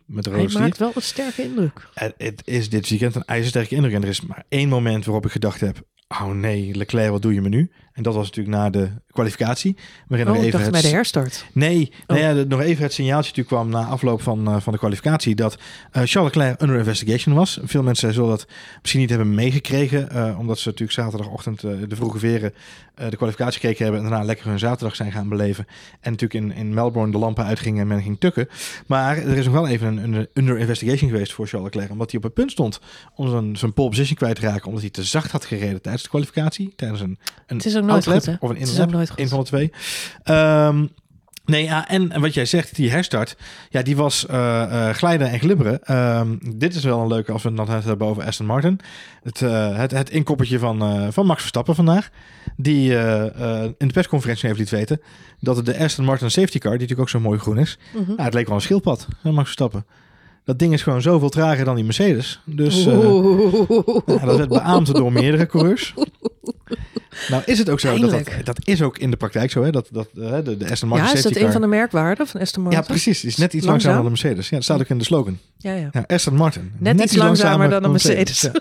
met de Hij maakt wel een sterke indruk. Het, het is dit weekend een ijzersterke indruk. En er is maar één moment waarop ik gedacht heb... Oh nee, Leclerc, wat doe je me nu? En dat was natuurlijk na de kwalificatie. Waarin Oh, nog even dacht het, bij de herstart. Nee, Oh. nou ja, de- nog even het signaaltje natuurlijk kwam na afloop van, eh, van de kwalificatie dat eh, Charles Leclerc under investigation was. Veel mensen zullen dat misschien niet hebben meegekregen, eh, omdat ze natuurlijk zaterdagochtend de vroege veren de kwalificatie gekeken hebben en daarna lekker hun zaterdag zijn gaan beleven. En natuurlijk in, in Melbourne de lampen uitgingen en men ging tukken. Maar er is nog wel even een under, under investigation geweest voor Charles Leclerc, omdat hij op het punt stond om zijn, zijn pole position kwijt te raken, omdat hij te zacht had gereden tijdens de kwalificatie, tijdens een, een Het is ook nooit goed, of een inlap. goed. Een van de twee. Ehm, nee, ja, en wat jij zegt, die herstart, ja, die was eh, glijden en glibberen. Ehm, dit is wel een leuke, als we het dan hebben over Aston Martin. Het, eh, het, het inkoppertje van, van Max Verstappen vandaag. Die in de persconferentie heeft liet weten dat de Aston Martin safety car, die natuurlijk ook zo mooi groen is, Mhm. nou, het leek wel een schildpad, Max Verstappen. Dat ding is gewoon zoveel trager dan die Mercedes. Dus eh, ja, dat werd beaamd door meerdere coureurs. Nou is het ook zo, dat, dat, dat is ook in de praktijk zo, hè? Dat, dat, eh, de, de Aston Martin Ja, is dat een van de merkwaarden van Aston Martin? Ja, precies. Is net iets langzamer dan de Mercedes. Ja, dat staat ook in de slogan. Ja, ja. Ja, Aston Martin. Net, iets langzamer dan een Mercedes. Ja.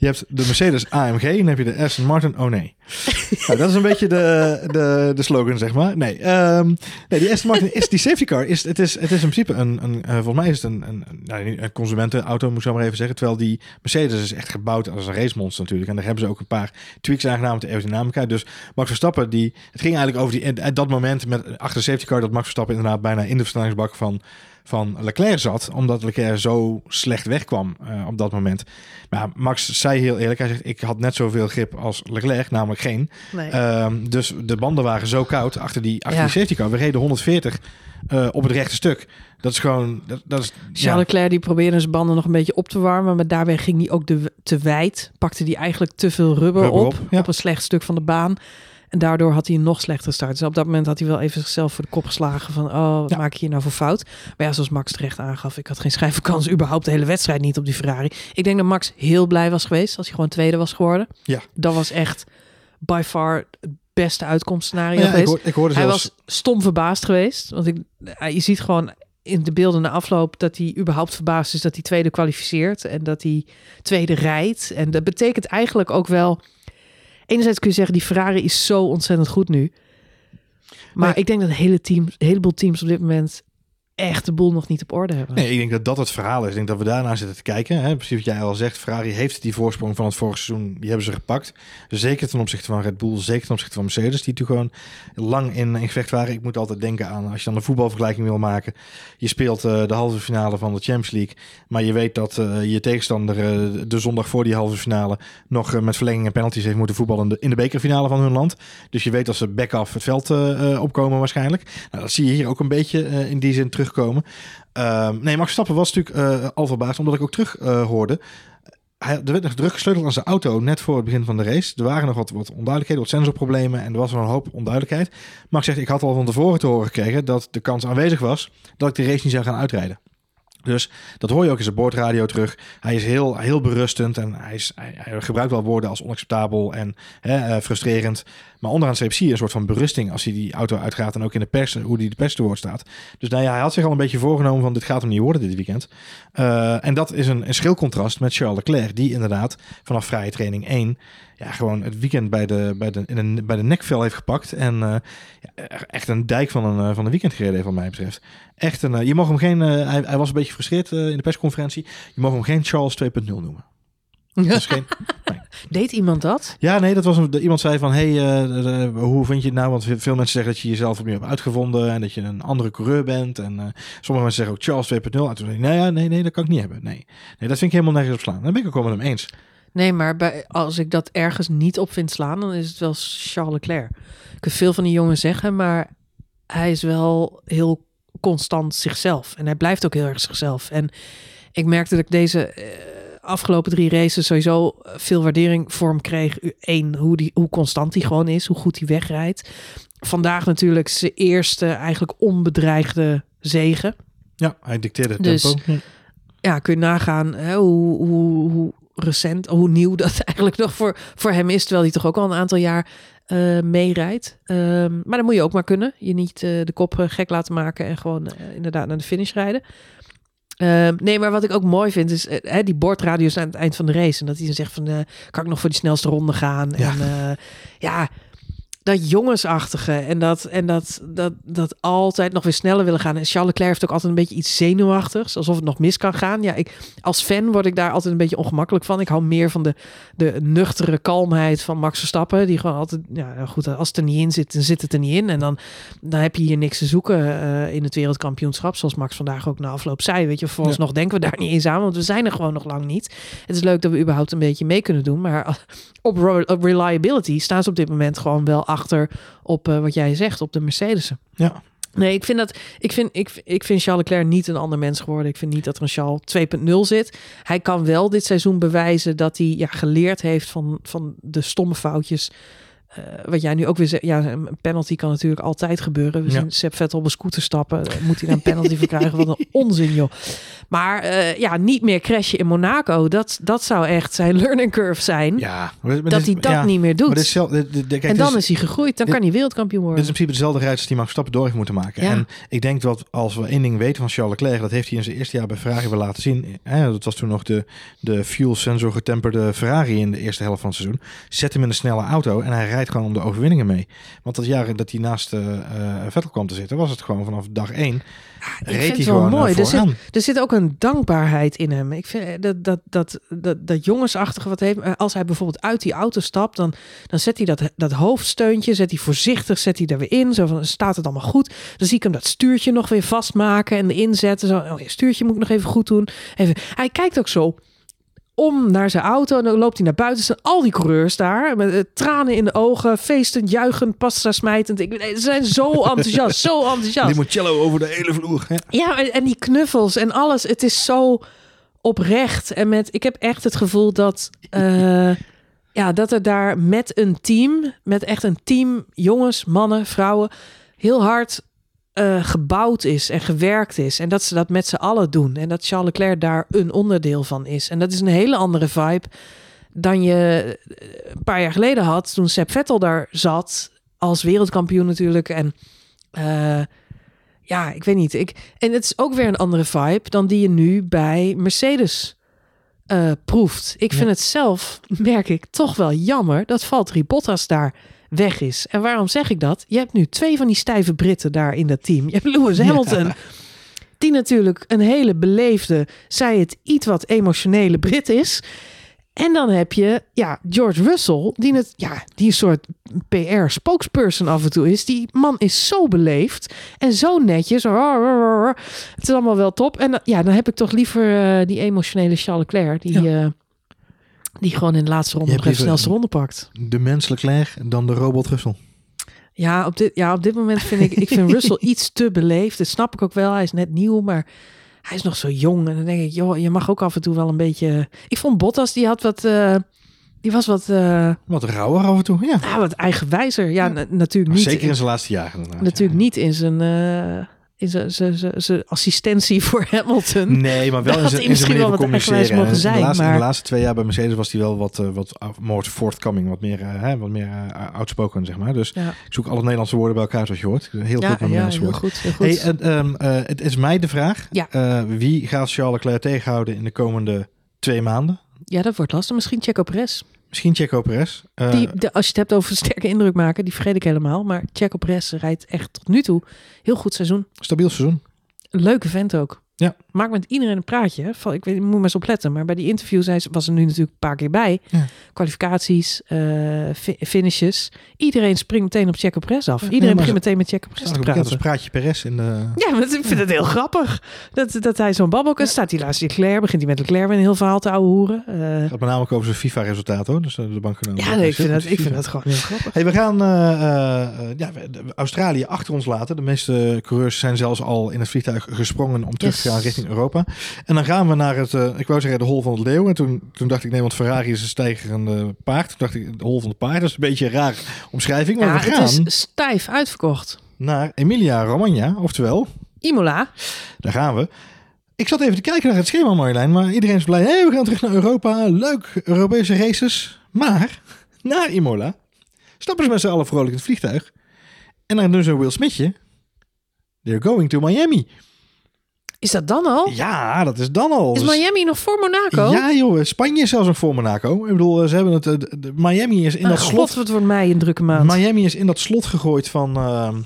Je hebt de Mercedes AMG en dan heb je de Aston Martin Oh nee. nou, dat is een beetje de, de, de slogan, zeg maar. Nee, ehm, nee die Aston Martin is die safety car. Is, het, is, het is in principe een, een eh, volgens mij is het een, een, een, nou, een consumentenauto, moet ik zo maar even zeggen. Terwijl die Mercedes is echt gebouwd als een racemonster natuurlijk. En daar hebben ze ook een paar tweaks aangedaan met de aerodynamica. Dus Max Verstappen, die, het ging eigenlijk over die, at dat moment met achter de safety car dat Max Verstappen inderdaad bijna in de versnellingsbak van van Leclerc zat, omdat Leclerc zo slecht wegkwam eh, op dat moment. Maar Max zei heel eerlijk, hij zegt, ik had net zoveel grip als Leclerc, namelijk geen. Nee. Ehm, dus de banden waren zo koud achter die, achter Ja. die safety car. We reden 140 eh, op het rechte stuk. Dat is gewoon, dat, dat is... Charles ja. Leclerc die probeerde zijn banden nog een beetje op te warmen, maar daarbij ging hij ook de, te wijd. Pakte hij eigenlijk te veel rubber, Rubber op, op, ja. op een slecht stuk van de baan. En daardoor had hij een nog slechter start. Dus op dat moment had hij wel even zichzelf voor de kop geslagen van, oh, wat Ja. maak ik hier nou voor fout? Maar ja, zoals Max terecht aangaf, ik had geen schijfkans überhaupt de hele wedstrijd niet op die Ferrari. Ik denk dat Max heel blij was geweest als hij gewoon tweede was geworden. Ja. Dat was echt by far het beste uitkomstscenario Ja, ik, hoor, ik hoorde Hij zelfs... was stom verbaasd geweest. Want ik, je ziet gewoon in de beelden na afloop dat hij überhaupt verbaasd is dat hij tweede kwalificeert en dat hij tweede rijdt. En dat betekent eigenlijk ook wel. Enerzijds kun je zeggen, die Ferrari is zo ontzettend goed nu. Maar Nee. ik denk dat hele team, een heleboel teams op dit moment echt de boel nog niet op orde hebben. Nee, ik denk dat dat het verhaal is. Ik denk dat we daarna zitten te kijken. Hè. Precies wat jij al zegt. Ferrari heeft die voorsprong van het vorige seizoen. Die hebben ze gepakt. Zeker ten opzichte van Red Bull. Zeker ten opzichte van Mercedes. Die natuurlijk gewoon lang in, gevecht waren. Ik moet altijd denken aan, als je dan een voetbalvergelijking wil maken. Je speelt eh, de halve finale van de Champions League. Maar je weet dat eh, je tegenstander eh, de zondag voor die halve finale... nog met verlenging en penalties heeft moeten voetballen in de, in de bekerfinale van hun land. Dus je weet dat ze back-off het veld opkomen waarschijnlijk. Nou, dat zie je hier ook een beetje in die zin terugkomen. Ehm, nee, Max Verstappen was natuurlijk eh, al verbaasd, omdat ik ook terug eh, hoorde. Hij, er werd nog druk gesleuteld aan zijn auto net voor het begin van de race. Er waren nog wat, wat onduidelijkheden, wat sensorproblemen en er was nog een hoop onduidelijkheid. Max zegt, ik had al van tevoren te horen gekregen dat de kans aanwezig was dat ik de race niet zou gaan uitrijden. Dus dat hoor je ook in zijn boordradio terug. Hij is heel, heel berustend en hij, is, hij gebruikt wel woorden als onacceptabel en hè, eh, frustrerend. Maar onderaan streep zie je een soort van berusting als hij die auto uitgaat en ook in de pers, hoe die de pers te woord staat. Dus nou ja, hij had zich al een beetje voorgenomen van dit gaat hem niet worden dit weekend. Eh, en dat is een, een schil contrast met Charles Leclerc, die inderdaad vanaf vrije training 1 ja, gewoon het weekend bij de, bij de, in bij de nekvel heeft gepakt. En eh, echt een dijk van een, eh, van een weekend gereden heeft, wat mij betreft. Echt een, je mag hem geen, hij, hij was een beetje gefrustreerd eh, in de persconferentie. Je mag hem geen Charles 2.0 noemen. Geen, Deed iemand dat? ja, nee, dat was een, iemand zei van, hey, eh, eh, hoe vind je het nou? Want veel mensen zeggen dat je jezelf opnieuw hebt uitgevonden en dat je een andere coureur bent. En eh, sommige mensen zeggen ook Charles 2.0. En toen zei hij, nee, ja, nee, nee, dat kan ik niet hebben. Nee, nee dat vind ik helemaal nergens op slaan. Daar ben ik ook wel met hem eens. Nee, maar bij, als ik dat ergens niet op vind slaan, dan is het wel Charles Leclerc. Ik kan veel van die jongen zeggen, maar hij is wel heel constant zichzelf. En hij blijft ook heel erg zichzelf. En ik merkte dat ik deze eh, afgelopen drie races sowieso veel waardering voor hem kreeg. Eén, hoe, die, hoe constant hij gewoon is, hoe goed hij wegrijdt. Vandaag natuurlijk zijn eerste eigenlijk onbedreigde zegen. Ja, hij dicteerde het Dus- tempo. Ja. kun je nagaan hè, hoe, hoe, hoe recent, hoe nieuw dat eigenlijk nog voor, voor hem is. Terwijl hij toch ook al een aantal jaar eh meerijdt. Ehm, maar dan moet je ook maar kunnen. Je niet eh, de kop eh, gek laten maken en gewoon eh, inderdaad naar de finish rijden. Ehm, nee, maar wat ik ook mooi vind is eh, die bordradio's aan het eind van de race. En dat hij dan zegt van, eh, kan ik nog voor die snelste ronde gaan? Ja. En eh, ja, dat jongensachtige en dat, en dat, dat, dat altijd nog weer sneller willen gaan. En Charles Leclerc heeft ook altijd een beetje iets zenuwachtigs, alsof het nog mis kan gaan. Ja, ik, als fan word ik daar altijd een beetje ongemakkelijk van. Ik hou meer van de, de nuchtere kalmheid van Max Verstappen. Die gewoon altijd, ja goed, als het er niet in zit, dan zit het er niet in. En dan, dan heb je hier niks te zoeken eh, in het wereldkampioenschap. Zoals Max vandaag ook na afloop zei. Weet je, vooralsnog denken we daar niet eens aan, want we zijn er gewoon nog lang niet. Het is leuk dat we überhaupt een beetje mee kunnen doen. Maar op reliability staan ze op dit moment gewoon wel achter op eh, wat jij zegt, op de Mercedes'en. Ja. Nee, ik vind dat. Ik vind, ik, ik vind Charles Leclerc niet een ander mens geworden. Ik vind niet dat er een Charles 2.0 zit. Hij kan wel dit seizoen bewijzen dat hij ja, geleerd heeft van, van de stomme foutjes eh, wat jij nu ook weer zegt, ja, een penalty kan natuurlijk altijd gebeuren. We Ja. zien Sepp Vettel op een scooter stappen. Dan Moet hij daar een penalty voor krijgen? Wat een onzin, joh. Maar eh, ja, niet meer crashen in Monaco. Dat, dat zou echt zijn learning curve zijn. Ja, dat hij dat ja, niet meer doet. Maar dit is, kijk, en dan is- is hij gegroeid. Dan dit- kan hij wereldkampioen Dit is worden. in principe dezelfde rijders die Max Verstappen door heeft moeten maken. Ja. En ik denk dat als we één ding weten van Charles Leclerc, dat heeft hij in zijn eerste jaar bij Ferrari wel laten zien. Hè, dat was toen nog de, de fuel sensor getemperde Ferrari in de eerste helft van het seizoen. Zet hem in een snelle auto en hij rijdt gewoon om de overwinningen mee. Want dat jaar dat hij naast eh, eh, Vettel kwam te zitten, was het gewoon vanaf dag één. Ik reed vind het wel gewoon mooi. eh, Er zit, er zit ook een dankbaarheid in hem. Ik vind dat, dat, dat, dat, dat jongensachtige wat heeft. eh, Als hij bijvoorbeeld uit die auto stapt, dan, dan zet hij dat, dat hoofdsteuntje, zet hij voorzichtig, zet hij er weer in. Zo van, staat het allemaal goed? Dan zie ik hem dat stuurtje nog weer vastmaken en inzetten. Zo, oh, stuurtje moet ik nog even goed doen. Even. Hij kijkt ook zo om naar zijn auto en dan loopt hij naar buiten. Staan al die coureurs daar met eh, tranen in de ogen, feestend, juichend, pasta smijtend. Ik, ze zijn zo enthousiast, zo enthousiast. Limoncello over de hele vloer. Ja. Ja, en- en die knuffels en alles. Het is zo oprecht. En met, ik heb echt het gevoel dat, eh, ja, dat er daar met een team, met echt een team, jongens, mannen, vrouwen, heel hard eh, gebouwd is en gewerkt is. En dat ze dat met z'n allen doen. En dat Charles Leclerc daar een onderdeel van is. En dat is een hele andere vibe dan je eh, een paar jaar geleden had toen Sepp Vettel daar zat als wereldkampioen natuurlijk. En eh, ja, ik weet niet. Ik, en het is ook weer een andere vibe dan die je nu bij Mercedes proeft. Ik vind het zelf, merk ik, toch wel jammer dat Valtteri Bottas daar weg is. En waarom zeg ik dat? Je hebt nu twee van die stijve Britten daar in dat team. Je hebt Lewis Hamilton, die natuurlijk een hele beleefde, zij het iets wat emotionele Brit is. En dan heb je ja, George Russell, die, het, ja, die een soort PR-spokesperson af en toe is. Die man is zo beleefd en zo netjes. Het is allemaal wel top. En ja, dan heb ik toch liever eh, die emotionele Charles Leclerc. Die, Ja. eh, die gewoon in de laatste ronde nog liever- snelste ronde pakt. De menselijk Leclerc dan de robot Russell. Ja op, dit, ja, op dit moment vind ik, ik vind Russell iets te beleefd. Dat snap ik ook wel. Hij is net nieuw, maar hij is nog zo jong. En dan denk ik, joh, je mag ook af en toe wel een beetje... Ik vond Bottas, die had wat... eh, die was wat, eh Wat rauwer af en toe. Ja, ja, wat eigenwijzer. Ja, Ja. na- natuurlijk niet. zeker in zijn laatste jaren. natuurlijk ja. niet in zijn, eh, in zijn, assistentie voor Hamilton. Nee, maar wel in zijn, in zijn manier van communiceren. mogen zijn, de laatste, maar- de laatste twee jaar bij Mercedes was hij wel wat, eh, wat af- more forthcoming, wat meer, eh, hè, wat meer eh, outspoken, zeg maar. Dus Ja, ik zoek alle Nederlandse woorden bij elkaar, zoals je hoort. Heel goed met Nederlandse heel woorden. goed. Heel goed. Hey, en, het is mij de vraag. Ja. wie gaat Charles Leclerc tegenhouden in de komende twee maanden? ja, dat wordt lastig. Misschien Checo Perez. Misschien Checo Perez. Eh, Die, de, als je het hebt over sterke indruk maken, die vergeet ik helemaal. Maar Checo Perez rijdt echt tot nu toe heel goed seizoen. stabiel seizoen. Leuke vent ook. Ja. Maakt met iedereen een praatje. hè. Ik weet, ik moet maar eens opletten. Maar bij die interviews hij was er nu natuurlijk een paar keer bij. Ja. Kwalificaties, eh, fi- finishes. Iedereen springt meteen op Checo Perez af. Ja, Iedereen begint meteen met Staat te praten. Praatje Perez in de... Ja, maar ik vind het heel grappig. Dat, dat hij zo'n babbel kan. Staat hij laatst Leclerc. Begint hij met Leclerc weer een heel verhaal te ouwe hoeren. Eh, gaat met name ook over zijn FIFA-resultaat hoor. Dus eh, de bank genomen. ja, nee, ik, vind dat, ik vind dat gewoon heel grappig. Hey, we gaan ja, Australië achter ons laten. De meeste coureurs zijn zelfs al in het vliegtuig gesprongen om terug te Yes. Gaan richting Europa. En dan gaan we naar het, eh, ik wou zeggen de hol van het leeuw. En toen, toen dacht ik, nee, want Ferrari is een stijgerende paard. Toen dacht ik, de hol van het paard. Dat is een beetje een raar omschrijving. Maar Ja, we gaan het is stijf uitverkocht. naar Emilia Romagna. Oftewel, Imola. daar gaan we. Ik zat even te kijken naar het schema, Marjolein. Maar iedereen is blij. hey, we gaan terug naar Europa. Leuk, Europese races. Maar, naar Imola, stappen ze met z'n allen vrolijk in het vliegtuig. En dan doen ze een Will Smithje. They're going to Miami. Is dat dan al? Ja, dat is dan al. Is Dus- Miami nog voor Monaco? Ja joh, Spanje is zelfs nog voor Monaco. Ik bedoel, eh, ze hebben het, eh, de- de- Miami is in dat God, slot. wat wordt mij een drukke maand. Miami is in dat slot gegooid van, ehm,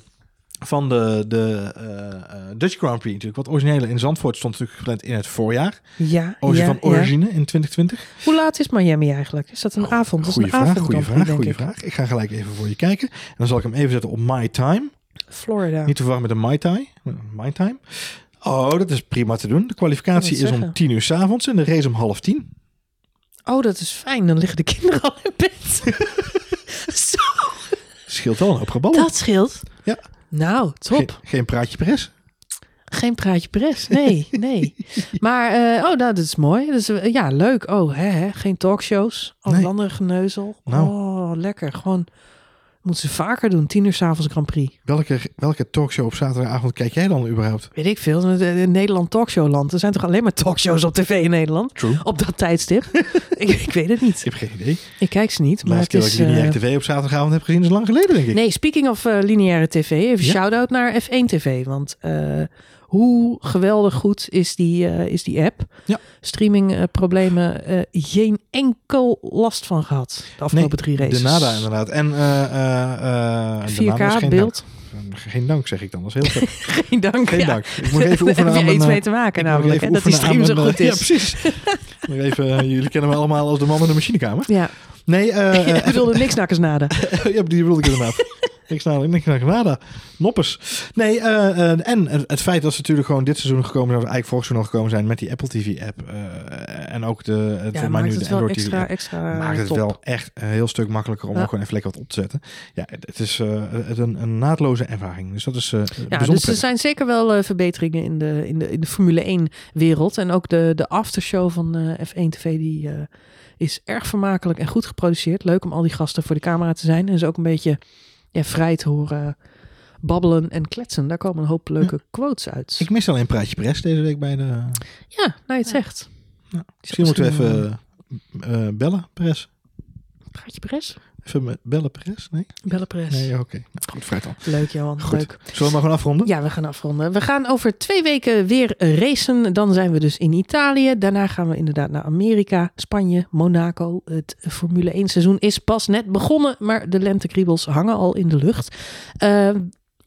van de, de eh, Dutch Grand Prix natuurlijk. Wat originele in Zandvoort stond natuurlijk gepland in het voorjaar. ja, ja, van ja. Origine in 2020. Hoe laat is Miami eigenlijk? Is dat een avond? Dat is Goeie een vraag, avond goede dan, vraag, goede ik. vraag. Ik ga gelijk even voor je kijken. En dan zal ik hem even zetten op My Time. Florida. Niet te verwarren met een Mai Tai. My Time. Oh, dat is prima te doen. De kwalificatie is om. 10 uur 's avonds en de race om half tien. Oh, dat is fijn. Dan liggen de kinderen al in bed. Zo, Scheelt wel een hoop dat scheelt. Ja. Nou, top. Geen, geen praatje pres. Geen praatje pres. Nee, nee. Maar, eh, oh, nou, dat is mooi. Dus, eh, ja, leuk. Oh, hè, hè. Geen talkshows. Al Nee. andere geneuzel. Nou. Oh, lekker. Gewoon Moeten ze vaker doen. Tien uur s'avonds Grand Prix. Welke, welke talkshow op zaterdagavond kijk jij dan überhaupt? Weet ik veel. De, de Nederland talkshowland. Er zijn toch alleen maar talkshows op tv in Nederland? True. Op dat tijdstip? ik, ik weet het niet. Ik heb geen idee. Ik kijk ze niet. Maar laatste het keer dat is... ik eh, lineaire tv op zaterdagavond heb gezien is lang geleden, denk ik. Nee, speaking of eh, lineaire tv, even Ja? shout-out naar F1 TV. Want eh, hoe geweldig goed is die, eh, is die app? Ja. Streamingproblemen, eh geen enkel last van gehad de afgelopen drie races. De nada inderdaad. En eh eh eh, de 4K nada is geen beeld. Dank. Geen dank, zeg ik dan. Dat is heel vet. Geen dank. Geen ja. dank. Ik moet even oefenen aan mijn... iets eh, mee te maken namelijk. Hè, dat die stream zo goed eh, is. Ja, precies. Even, eh, jullie kennen me allemaal als de man in de machinekamer. Ja, Nee, eh ik eh, bedoelde niks nakkers nada. ja, die bedoelde ik inderdaad. Ik snap niks naar Granada. Noppes. Nee, eh, eh, en het, feit dat ze natuurlijk gewoon dit seizoen gekomen zijn, of eigenlijk vorig seizoen al gekomen zijn met die Apple TV app. eh, en ook de, Ja, volgens mij nu het de wel Android TV extra, Maakt het top. wel echt een heel stuk makkelijker om Ja. gewoon even lekker wat op te zetten. Ja, het is het een, een naadloze ervaring. Dus dat is Ja, dus er zijn zeker wel verbeteringen in de, in, de, in de Formule 1 wereld. En ook de, de aftershow van eh, F1 TV die, is erg vermakelijk en goed geproduceerd. Leuk om al die gasten voor de camera te zijn. En ze ook een beetje ja, vrij te horen babbelen en kletsen. Daar komen een hoop leuke quotes uit. Ik mis alleen Praatje Press deze week bij de... Ja, nou je het zegt. Ja. Misschien moeten we even eh, eh, bellen. Gaat je pres? Even Press? Nee? Bellen pres. Nee, oké. Nou, goed, fruit dan. Leuk Johan, Goed. leuk. Zullen we maar gewoon afronden? Ja, we gaan afronden. We gaan over twee weken weer racen. Dan zijn we dus in Italië. Daarna gaan we inderdaad naar Amerika, Spanje, Monaco. Het Formule 1 seizoen is pas net begonnen, maar de lentekriebels hangen al in de lucht. Eh,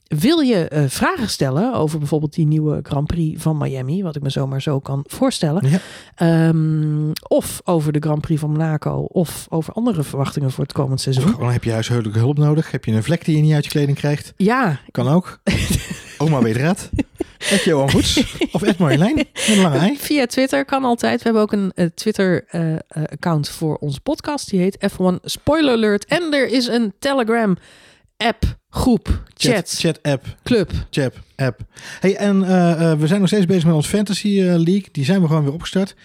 wil je eh, vragen stellen over bijvoorbeeld die nieuwe Grand Prix van Miami, wat ik me zomaar zo kan voorstellen, Ja. Ehm, of over de Grand Prix van Monaco, of over andere verwachtingen voor het komend Of seizoen? gewoon heb je huishoudelijke hulp nodig? Heb je een vlek die je niet uit je kleding krijgt? Ja, Kan ook. Oma weet raad. Ed Johan Goets. Of Ed Marjolein. Met een lange ei. Via Twitter kan altijd. We hebben ook een eh, Twitter-account voor onze podcast. Die heet F1 Spoiler Alert. En er is een Telegram-app, groep, chat, Chat app. club. Chat app. Hey, en eh, eh, we zijn nog steeds bezig met ons Fantasy eh, League. Die zijn we gewoon weer opgestart.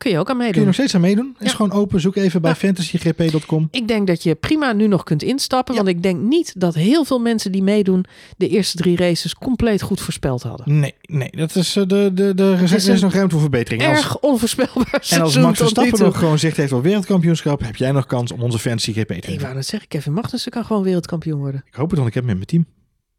Kun je ook aan Kun je meedoen. nog steeds aan meedoen? Is Ja. gewoon open. Zoek even bij Ja. fantasygp.com. Ik denk dat je prima nu nog kunt instappen. Ja. Want ik denk niet dat heel veel mensen die meedoen... de eerste drie races compleet goed voorspeld hadden. Nee, nee. Dat is eh, de, de, de, is er nog ruimte voor verbetering. Als- Erg onvoorspelbaar en als Max Verstappen nog gewoon zicht heeft op wereldkampioenschap, heb jij nog kans om onze Fantasy GP te Ik winnen. wou net zeggen, Kevin Magnussen kan gewoon wereldkampioen worden. Ik hoop het, want ik heb hem in mijn team.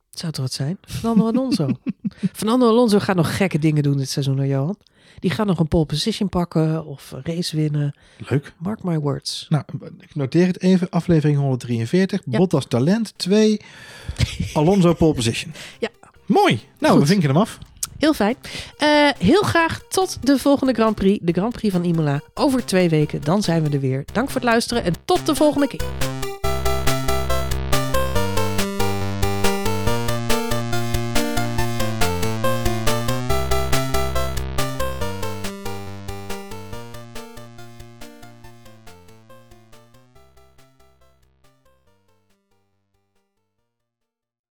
Het zou toch wat zijn? Fernando Alonso. Fernando Alonso gaat nog gekke dingen doen dit seizoen, hoor, Johan. Die gaat nog een pole position pakken of race winnen. Leuk. Mark my words. Nou, ik noteer het even. Aflevering 143. Ja. Bottas talent 2. Alonso pole position. Ja. Mooi. Nou, Goed. we vinken hem af. Heel fijn. Eh, heel graag tot de volgende Grand Prix. De Grand Prix van Imola. Over twee weken. Dan zijn we er weer. Dank voor het luisteren en tot de volgende keer.